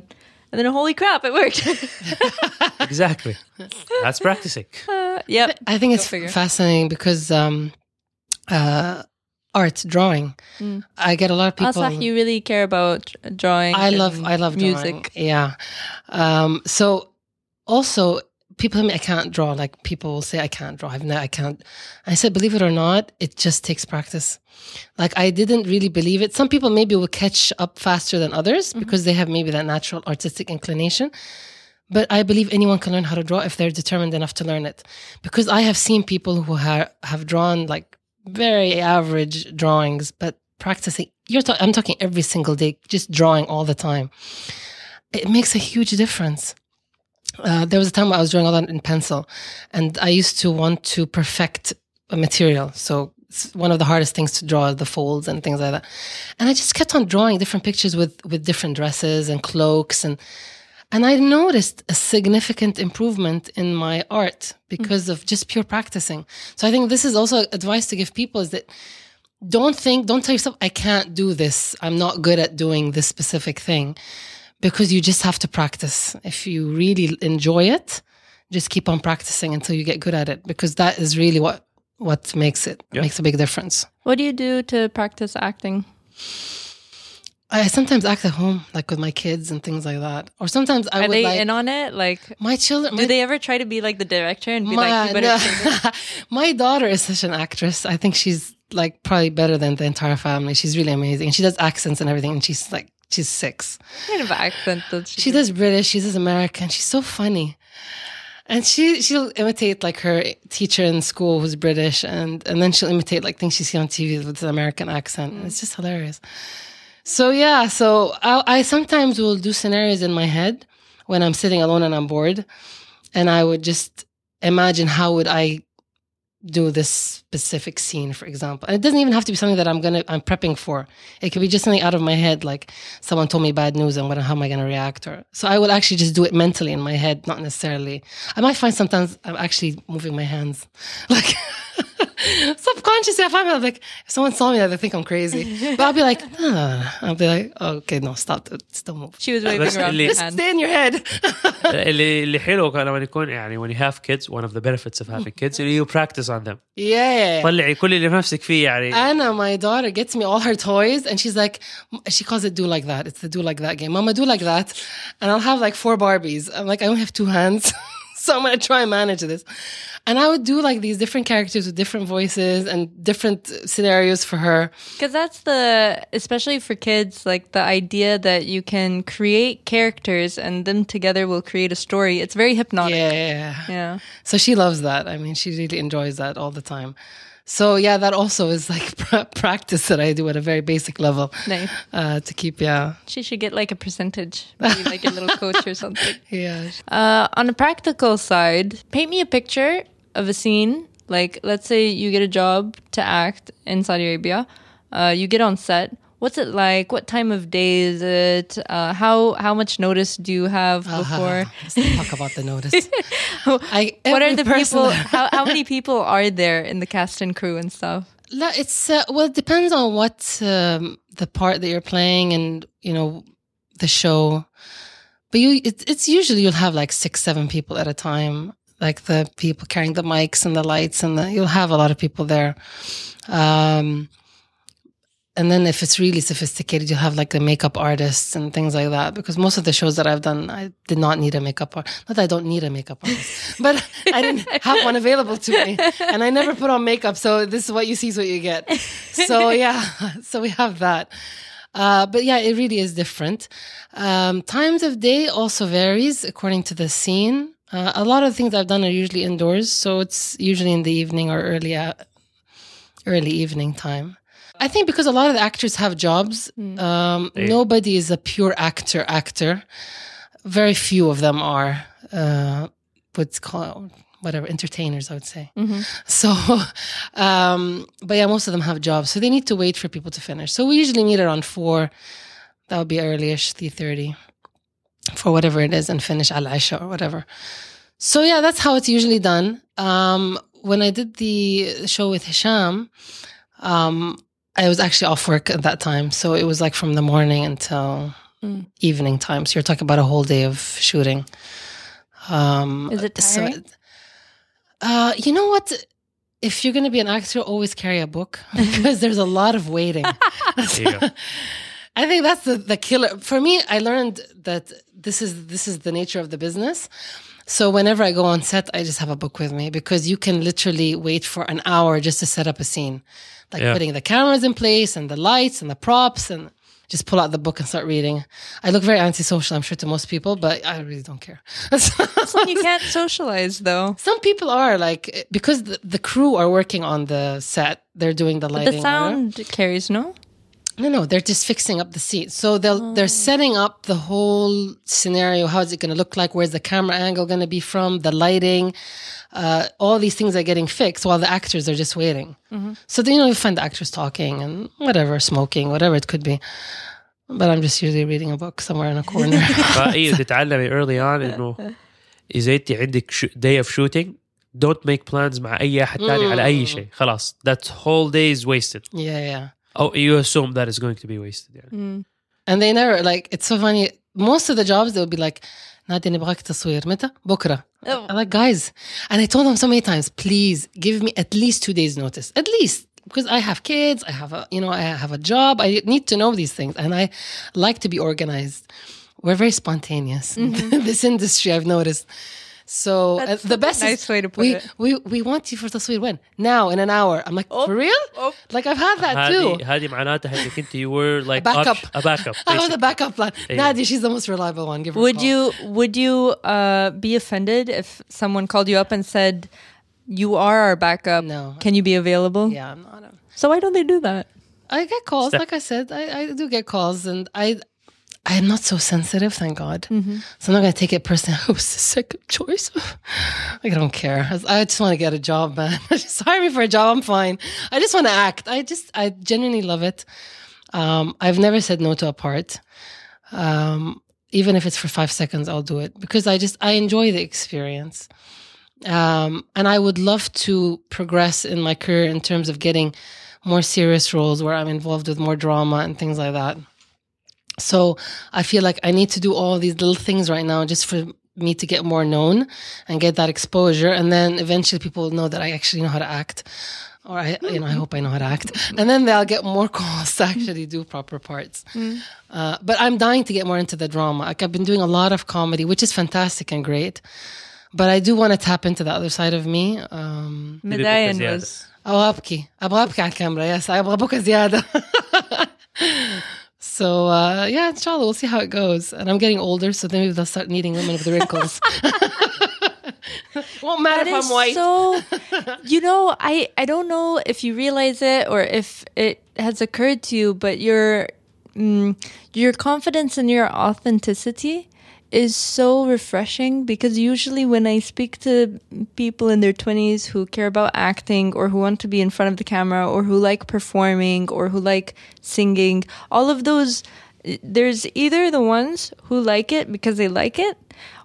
And then holy crap, it worked. exactly that's practicing Uh, yep. I think Go it's figure. fascinating because um, uh, art, drawing. Mm. I get a lot of people. صح, you really care about drawing. I love I love music. drawing. Yeah. Um, so also people tell me I can't draw. Like people will say I can't draw. I've no, I can't. I said, believe it or not, it just takes practice. Like I didn't really believe it. Some people maybe will catch up faster than others mm-hmm. because they have maybe that natural artistic inclination. But I believe anyone can learn how to draw if they're determined enough to learn it. Because I have seen people who ha- have drawn like very average drawings, but practicing, you're ta- I'm talking every single day, just drawing all the time. It makes a huge difference. Uh, there was a time I was drawing a lot in pencil, and I used to want to perfect a material. So it's one of the hardest things to draw the folds and things like that. And I just kept on drawing different pictures with with different dresses and cloaks and and I noticed a significant improvement in my art because of just pure practicing. So I think this is also advice to give people is that don't think, don't tell yourself, I can't do this. I'm not good at doing this specific thing because you just have to practice. If you really enjoy it, just keep on practicing until you get good at it because that is really what what makes it Yeah. makes a big difference. What do you do to practice acting? I sometimes act at home, like with my kids and things like that. Or sometimes I Are would they like in on it? Like, my children. do my- they ever try to be like the director and be my, like, you better no. my daughter is such an actress. I think she's like probably better than the entire family. She's really amazing. And she does accents and everything. And she's like, she's six. Kind of accent does she, She does British. She does American. She's so funny. And she she'll imitate like her teacher in school who's British, and and then she'll imitate like things she sees on TV with an American accent. And It's just hilarious. So yeah, so I, I sometimes will do scenarios in my head when I'm sitting alone and I'm bored, and I would just imagine how would I do this specific scene, for example. And it doesn't even have to be something that I'm gonna I'm prepping for. It could be just something out of my head, like someone told me bad news and what how am I gonna react? Or so I will actually just do it mentally in my head, not necessarily. I might find sometimes I'm actually moving my hands, like subconsciously. I find I'm like if someone saw me, they think I'm crazy. But I'll be like, no, no, no, no. I'll be like, oh, okay, no, stop, still move. She was waving بس around اللي- her Just hand. stay in your head. اللي اللي حلو كان لما يكون يعني when you have kids one of the benefits of having kids you practice on them yeah. طلعي كل اللي في نفسك فيه يعني Anna, my daughter, gets me all her toys, and she's like, she calls it "do like that." It's the "do like that" game. Mama, do like that, and I'll have like four Barbies. I'm like, I only have two hands, so I'm gonna try and manage this. And I would do like these different characters with different voices and different scenarios for her. Because that's the, especially for kids, like the idea that you can create characters and them together will create a story. It's very hypnotic. Yeah. Yeah. yeah. So she loves that. I mean, she really enjoys that all the time. So yeah, that also is like pra- practice that I do at a very basic level Nice. uh, to keep. Yeah, She should get like a percentage, maybe like a little coach or something. yeah. Uh, on a practical side, paint me a picture of a scene. Like, let's say you get a job to act in Saudi Arabia. Uh, you get on set. What's it like? What time of day is it? Uh, how how much notice do you have before? Let's talk about the notice. I, what are the people? how how many people are there in the cast and crew and stuff? No, it's uh, well, it depends on what um, the part that you're playing and you know the show. But you, it, it's usually you'll have like six, seven people at a time, like the people carrying the mics and the lights, and the, you'll have a lot of people there. Um, and then if it's really sophisticated, you'll have like the makeup artists and things like that. Because most of the shows that I've done, I did not need a makeup artist. Not that I don't need a makeup artist, but I didn't have one available to me, and I never put on makeup. So this is what you see, is what you get. So yeah, so we have that. Uh, but yeah, it really is different. Um, times of day also varies according to the scene. Uh, a lot of things I've done are usually indoors, so it's usually in the evening or early uh, early evening time. I think because a lot of the actors have jobs, um, Yeah. nobody is a pure actor. Actor, very few of them are uh, what's called whatever entertainers. I would say. So, um, but yeah, most of them have jobs, so they need to wait for people to finish. So we usually meet around four. That would be earlyish, three thirty, for whatever it is, and finish al isha or whatever. So yeah, that's how it's usually done. Um, when I did the show with Hisham, um, I was actually off work at that time, so it was like from the morning until Mm. evening time. So you're talking about a whole day of shooting. Um, Is it so- uh, you know what? If you're going to be an actor, always carry a book because there's a lot of waiting. There you go. I think that's the, the killer. For me, I learned that this is this is the nature of the business. So whenever I go on set, I just have a book with me because you can literally wait for an hour just to set up a scene, like Yeah. putting the cameras in place and the lights and the props and just pull out the book and start reading. I look very antisocial, I'm sure, to most people, but I really don't care. you can't socialize though. Some people are like because the, the crew are working on the set, they're doing the lighting. The whatever. sound carries no. No, no, they're just fixing up the seat. So they'll they're setting up the whole scenario. How is it going to look like? Where's the camera angle going to be from? The lighting, uh, all these things are getting fixed while the actors are just waiting. So then you know you find the actors talking and whatever, smoking, whatever it could be. But I'm just usually reading a book somewhere in a corner. فايوه تتعلمي early on انه اذا انت عندك شو- day of shooting don't make plans مع اي احد ثاني على اي شيء خلاص that whole day is wasted yeah, yeah. او you assume that is going to be wasted يعني. And they never like it's so funny. Most of the jobs they'll be like, نادي نبغاك تصوير متى؟ بكرة. Oh. I'm like, guys, and I told them so many times, please give me at least two days notice, at least because I have kids, I have a, you know, I have a job, I need to know these things, and I like to be organized. We're very spontaneous. in this industry, I've noticed. So uh, That's the best a nice is way to put we, it. we we want you for تصوير when now in an hour. I'm like, for real? oh. Like I've had that too. هذه هذه معناتها انك انت you were like backup. option- a backup I was a basically. backup plan. Yeah. Nadia, she's the most reliable one. Give her a Would call. you would you uh, be offended if someone called you up and said, "You are our backup. No. Can you be available?" Yeah, I'm not. A, So why don't they do that? I get calls, Steph- like I said, I, I do get calls, and I I am not so sensitive, thank God. So I'm not gonna take it personally. I was the second choice. like, I don't care. I just want to get a job, man. just hire me for a job. I'm fine. I just want to act. I just I genuinely love it. Um, I've never said no to a part. Um, even if it's for five seconds, I'll do it because I just I enjoy the experience. Um, and I would love to progress in my career in terms of getting more serious roles where I'm involved with more drama and things like that. So I feel like I need to do all these little things right now just for me to get more known and get that exposure. And then eventually people will know that I actually know how to act. Or I, you know, I hope I know how to act. And then they'll get more calls to actually do proper parts. Uh, but I'm dying to get more into the drama. Like I've been doing a lot of comedy, which is fantastic and great. But I do want to tap into the other side of me. Um, Medayan زيادة. was أو أبكي أبغى أبكي على الكاميرا يس أبغى أبكي زيادة so uh, yeah, inshallah, we'll see how it goes. And I'm getting older, so then maybe they'll start needing women with the wrinkles. Won't matter That if I'm white. So, you know, I I don't know if you realize it or if it has occurred to you, but your mm, your confidence and your authenticity is so refreshing because usually when I speak to people in their 20s who care about acting or who want to be in front of the camera or who like performing or who like singing, all of those there's either the ones who like it because they like it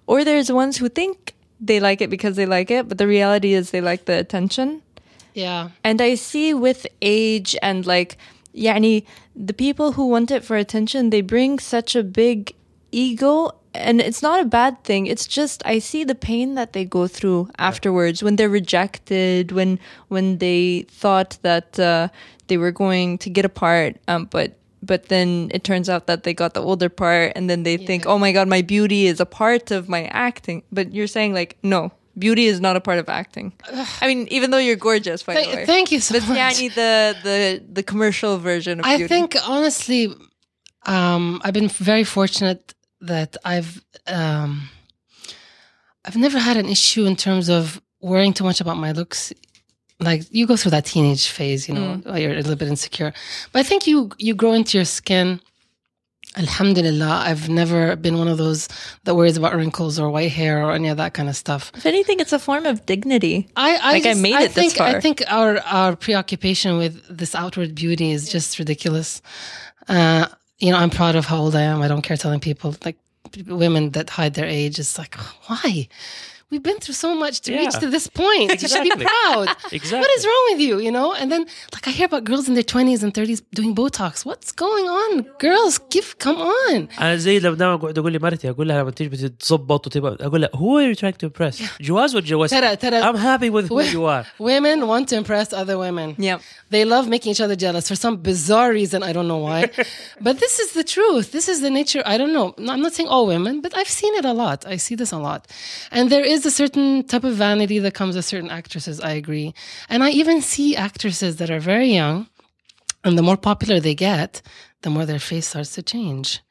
or there's ones who think they like it because they like it, but the reality is they like the attention. yeah. And I see with age and like, yani, the people who want it for attention, they bring such a big ego and it's not a bad thing. It's just I see the pain that they go through afterwards when they're rejected, when when they thought that uh, they were going to get apart, um, but but then it turns out that they got the older part, and then they think, oh my god, my beauty is a part of my acting. But you're saying like, no, beauty is not a part of acting. I mean, even though you're gorgeous, by the way. Thank you so much. But much. yani the the the commercial version of I beauty. think honestly, um, I've been very fortunate that I've um, I've never had an issue in terms of worrying too much about my looks. Like you go through that teenage phase, you know, where you're a little bit insecure. But I think you you grow into your skin. Alhamdulillah, I've never been one of those that worries about wrinkles or white hair or any of that kind of stuff. if anything, it's a form of dignity. I, I Like, I made I it this think, I think our our preoccupation with this outward beauty is just ridiculous. Uh, you know, I'm proud of how old I am. I don't care telling people like women that hide their age. It's like why We've been through so much to reach Yeah. to this point. You should be Exactly. proud. Exactly. What is wrong with you? You know? And then, like, I hear about girls in their 20s and 30s doing Botox. What's going on? Girls, give, come on. انا زي لما دائما قاعد اقول لمرتي اقول لها لما تيجي بتتظبط وتبقى اقول لها who are you trying to impress؟ جواز ولا جواز؟ ترى- ترى- I'm happy with who you are. Women want to impress other women. Yep. They love making each other jealous for some bizarre reason. I don't know why. but this is the truth. This is the nature. I don't know. I'm not saying all women, but I've seen it a lot. I see this a lot. And there is a certain type of vanity that comes with certain actresses. I agree. And I even see actresses that are very young, and the more popular they get, the more their face starts to change.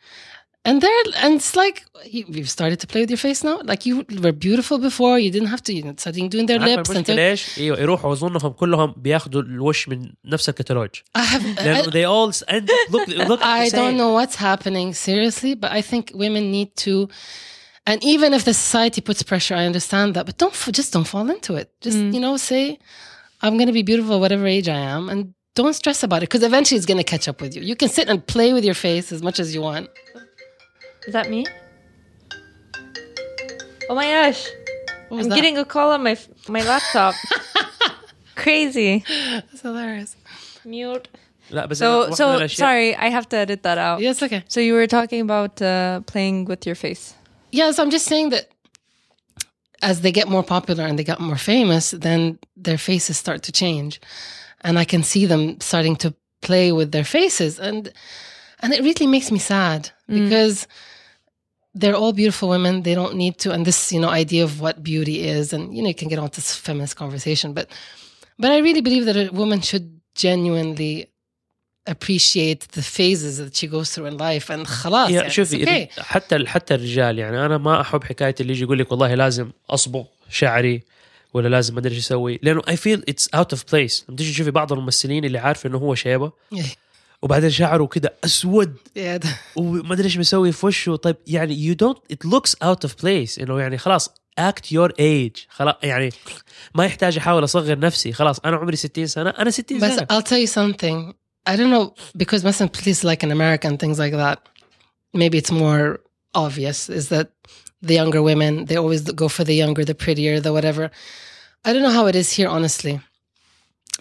And they're and it's like you, you've started to play with your face now. Like you were beautiful before. You didn't have to. You know, starting doing their عارفة lips and المشكلة ايش؟ ايوه يروحوا اظنهم كلهم بياخذوا الوش من نفس الكتالوج I have. لانه they all end up look look I the don't same. know what's happening seriously, but I think women need to. And even if the society puts pressure, I understand that, but don't just don't fall into it. Just mm. you know, say I'm going to be beautiful whatever age I am, and don't stress about it because eventually it's going to catch up with you. You can sit and play with your face as much as you want. Is that me? Oh my gosh! I'm that? getting a call on my my laptop. Crazy. That's hilarious. Mute. So, so sorry, I have to edit that out. Yeah, okay. So you were talking about uh, playing with your face. Yeah, so I'm just saying that as they get more popular and they get more famous, then their faces start to change. And I can see them starting to play with their faces. And and it really makes me sad mm. because they're all beautiful women. They don't need to and this, you know, idea of what beauty is, and you know, you can get on this feminist conversation, but but I really believe that a woman should genuinely appreciate the phases that she goes through in life and خلاص يا يعني, it's شوفي okay. حتى حتى الرجال يعني انا ما احب حكايه اللي يجي يقول لك والله لازم اصبغ شعري ولا لازم ما ادري ايش اسوي لانه اي فيل اتس اوت اوف بليس لما تيجي تشوفي بعض الممثلين اللي عارفه انه هو شيبه وبعدين شعره كده اسود Yeah, وما ادري ايش مسوي في وشه طيب يعني يو دونت ات لوكس اوت اوف بليس انه يعني خلاص اكت يور ايج خلاص يعني ما يحتاج احاول اصغر نفسي خلاص انا عمري 60 سنه انا 60 But سنه I'll tell you something. I don't know because Muslim police like in America and things like that. Maybe it's more obvious is that the younger women they always go for the younger, the prettier, the whatever. I don't know how it is here, honestly,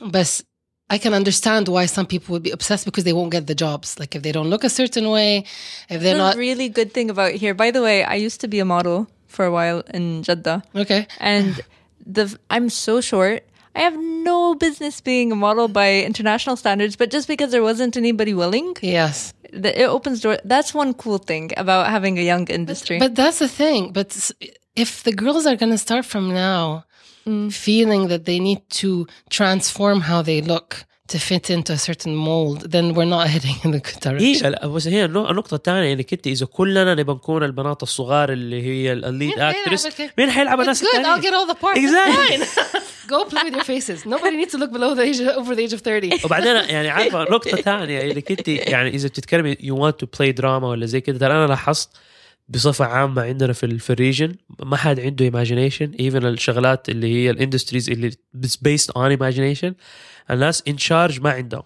but I can understand why some people would be obsessed because they won't get the jobs. Like if they don't look a certain way, if they're That's not. really good thing about here. By the way, I used to be a model for a while in Jeddah. Okay. And the I'm so short I have no business being a model by international standards, but just because there wasn't anybody willing, Yes. the, it opens door. That's one cool thing about having a young industry. But that's the thing. But s- if the girls are going to start from now feeling that they need to transform how they look to fit into a certain mold, then we're not heading in the good direction. هي لا، بس هي النق- النقطة الثانية انك انت اذا كلنا نبغى نكون البنات الصغار اللي هي الليد مين حيلعب اكترس الك- مين حيلعب It's الناس good. I'll الثانية؟ get all the parts. It's Exactly. Go play with your faces. Nobody needs to look below the age over the age of 30. وبعدين يعني عارفة نقطة ثانية انك انت يعني إذا بتتكلمي يو ونت تو بلاي دراما ولا زي كده ترى أنا لاحظت بصفة عامة عندنا في الريجن ما حد عنده ايماجينيشن ايفن الشغلات اللي هي الاندستريز اللي بيست اون ايماجينيشن الناس ان شارج ما عندهم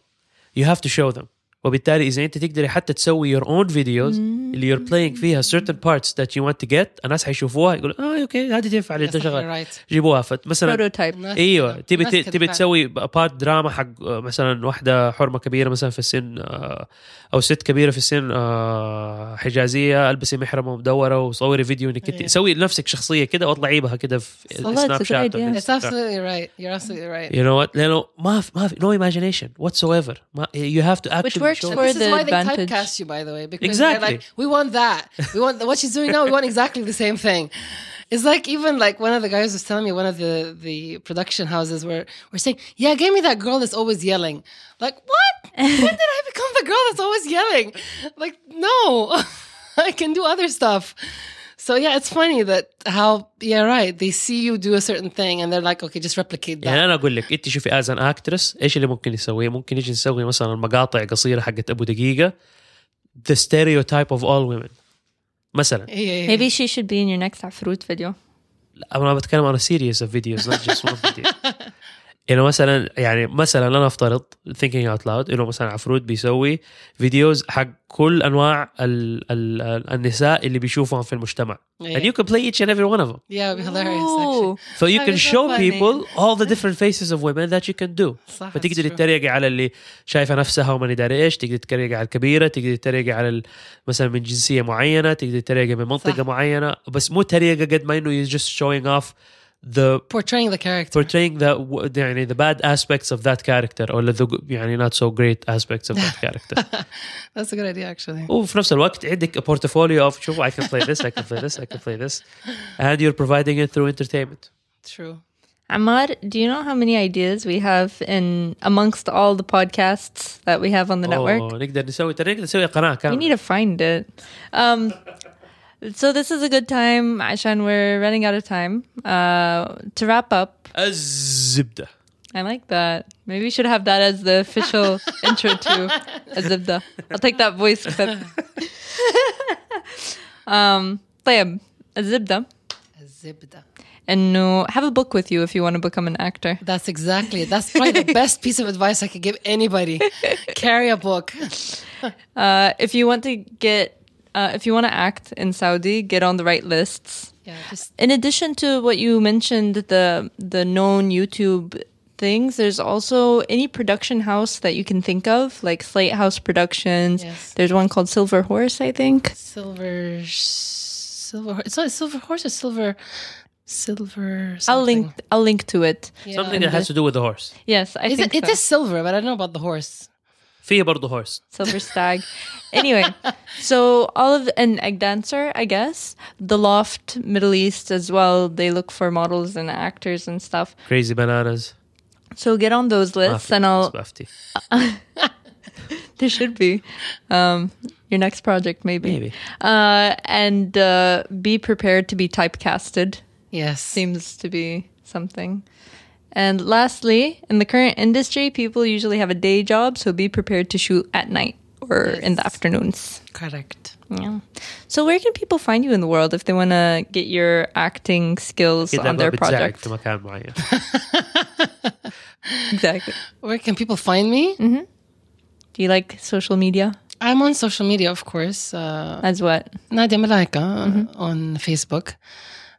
يو هاف تو شو ذم وبالتالي إذا أنت تقدري حتى تسوي your own videos اللي you're playing فيها certain parts that you want to get الناس حيشوفوها يقولوا آه أوكي هذه تنفع right. جيبوها فمثلا ناس إيوه. تبي تبي. تسوي بارت دراما حق مثلا واحدة حرمة كبيرة مثلا في السن آه، أو ست كبيرة في السن آه، حجازية ألبسي محرمة مدوره وصوري فيديو إنك أنت. سوي لنفسك شخصية كده واطلعي بها كده في سناب شات idea. ولا It's absolutely right. You're absolutely right. You know what? لأنه ما في ما في no imagination whatsoever. ما, you have to actually works show for this the is why they typecast you, by the way, because Exactly. they're like, we want that. We want what she's doing now. We want exactly the same thing. It's like even like one of the guys was telling me one of the the production houses were were saying, yeah, give me that girl that's always yelling. Like what? when did I become the girl that's always yelling? Like no, I can do other stuff. So yeah, it's funny that how yeah right they see you do a certain thing and they're like okay just replicate that. يعني انا اقول لك انت شوفي از ان اكترس ايش اللي ممكن يسويه؟ ممكن يجي نسوي مثلا مقاطع قصيره حقت ابو دقيقه the stereotype of all women مثلا Yeah, yeah, yeah. maybe she should be in your next عفروت video لا، انا بتكلم عن series of videos not just one video إنه مثلا يعني مثلا أنا أفترض thinking out loud إنه مثلا عفروت بيسوي فيديوز حق كل أنواع ال ال النساء اللي بيشوفهم في المجتمع Yeah, and you can play each and every one of them yeah, it'd be hilarious actually. So you can show funny. people all the different faces of women that you can do. صح, true. تتريقي على اللي شايفة نفسها وما ندري إيش، تقدري تتريقي على الكبيرة، تقدري تتريقي على ال- مثلا من جنسية معينة، تقدري تتريقي من منطقة صح. معينة، بس مو تريقة قد ما إنه you're just showing off the portraying the character. portraying the يعني the bad aspects of that character or the يعني not so great aspects of that character. That's a good idea, actually. وفي نفس الوقت عندك a portfolio of شوفوا I can play this, I can play this, I can play this and you're providing it through entertainment. True. Ammar, do you know how many ideas we have in amongst all the podcasts that we have on the network? أوه، نقدر نسوي ترى نقدر نسوي قناه We كامله need to find it. Um, so this is a good time, عشان we're running out of time. Uh, to wrap up, الزبده I like that. Maybe we should have that as the official intro to Azibda. I'll take that voice clip. um, طيب الزبدة Zibda. إنه have a book with you if you want to become an actor. That's exactly it. That's probably the best piece of advice I could give anybody. Carry a book. Uh, if you want to get, uh, if you want to act in Saudi, get on the right lists. Yeah, just In addition to what you mentioned, the the known YouTube things, there's also any production house that you can think of, like Slate House Productions. Yes. There's one called Silver Horse, I think. silver, silver. It's not silver horse or silver, silver. I'll link. I'll link to it. Yeah. something that has to do with the horse Yes, I Is think it, it so. is silver, but I don't know about the horse. فيه برضه horse Silver Stag. anyway, so all of and egg dancer, I guess. The Loft, Middle East as well. They look for models and actors and stuff. crazy bananas So get on those ما lists, في and I'll. بس بفتي. There should be. Um, your next project, maybe. Maybe. Uh, and uh, be prepared to be typecasted. Yes. Seems to be something. And lastly, in the current industry, people usually have a day job, so be prepared to shoot at night or yes. in the afternoons. Correct. Yeah. So where can people find you in the world if they want to get your acting skills get on their project? exactly. Where can people find me? Mm-hmm. Do you like social media? I'm on social media, of course. Uh, As what? Nadia Malaika mm-hmm. Uh, on Facebook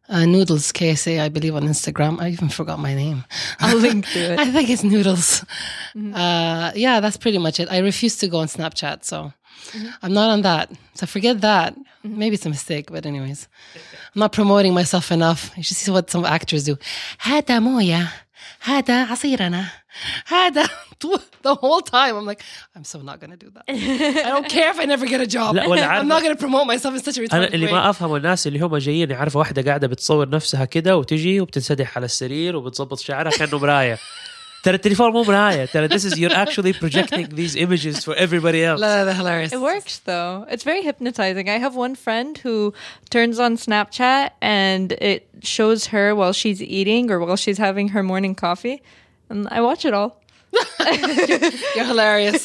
uh, Noodles KSA, I believe, on Instagram. I even forgot my name. I'll link to it. I think it's Noodles. Mm-hmm. Uh, yeah, that's pretty much it. I refuse to go on Snapchat, so mm-hmm. I'm not on that. So forget that. Mm-hmm. Maybe it's a mistake, but anyways, I'm not promoting myself enough. You should see what some actors do. Hatamoya. هذا عصيرنا هذا the whole time I'm like I'm so not gonna do that. I don't care if I never get a job. لا، ولا I'm not gonna promote myself in such a retarded اللي way. ما افهمه الناس اللي هم جايين يعرفوا واحدة قاعدة بتصور نفسها كده وتجي وبتنسدح على السرير وبتظبط شعرها كأنه مراية ترى التليفون مو مرايه ترى this is you're actually projecting these images for everybody else لا لا لا hilarious. It works though. It's very hypnotizing. I have one friend who turns on Snapchat and it shows her while she's eating or while she's having her morning coffee. And I watch it all. You're hilarious.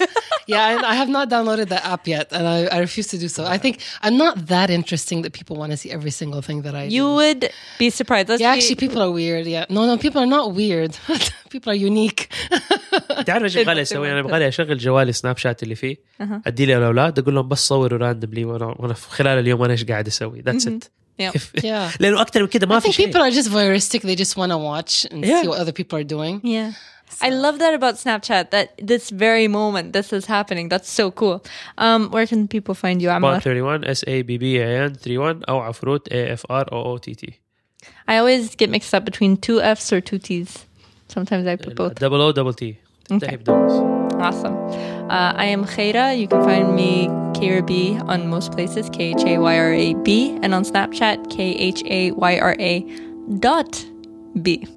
Yeah, and I have not downloaded the app yet, and I, I refuse to do so. I think I'm not that interesting that people want to see every single thing that I do. You would be surprised. Let's Yeah, be- actually, people are weird. Yeah, no, no, people are not weird. people are unique. تعرف ايش يبغى لي اسوي؟ انا يبغى لي اشغل جوالي سناب شات اللي فيه ادي لي الاولاد اقول لهم بس صوروا راندملي وانا وانا في خلال اليوم انا ايش قاعد اسوي ذاتس ات Yeah. Yeah. لانه اكثر من كده ما I في think شيء people are just voyeuristic. They just want to watch and Yeah. see what other people are doing. Yeah. I love that about Snapchat. That this very moment, this is happening. That's so cool. Um, where can people find you, Ammar? Thirty one S A B B A N three one or Afrut A F R O O T T. I always get mixed up between two F's or two T's. Sometimes I put uh, both. Double O, double T. Okay. Awesome. Uh, I am Khayra. You can find me KRB on most places, K H A Y R A B, and on Snapchat, K H A Y R A dot B.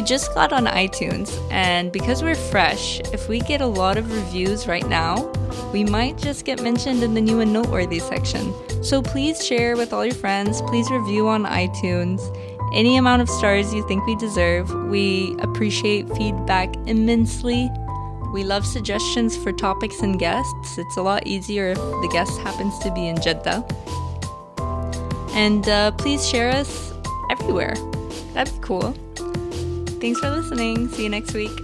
We just got on iTunes, and because we're fresh, if we get a lot of reviews right now, we might just get mentioned in the new and noteworthy section. So please share with all your friends, please review on iTunes. Any amount of stars you think we deserve. We appreciate feedback immensely. We love suggestions for topics and guests. It's a lot easier if the guest happens to be in Jeddah. And uh, please share us everywhere. That'd be cool. Thanks for listening. See you next week.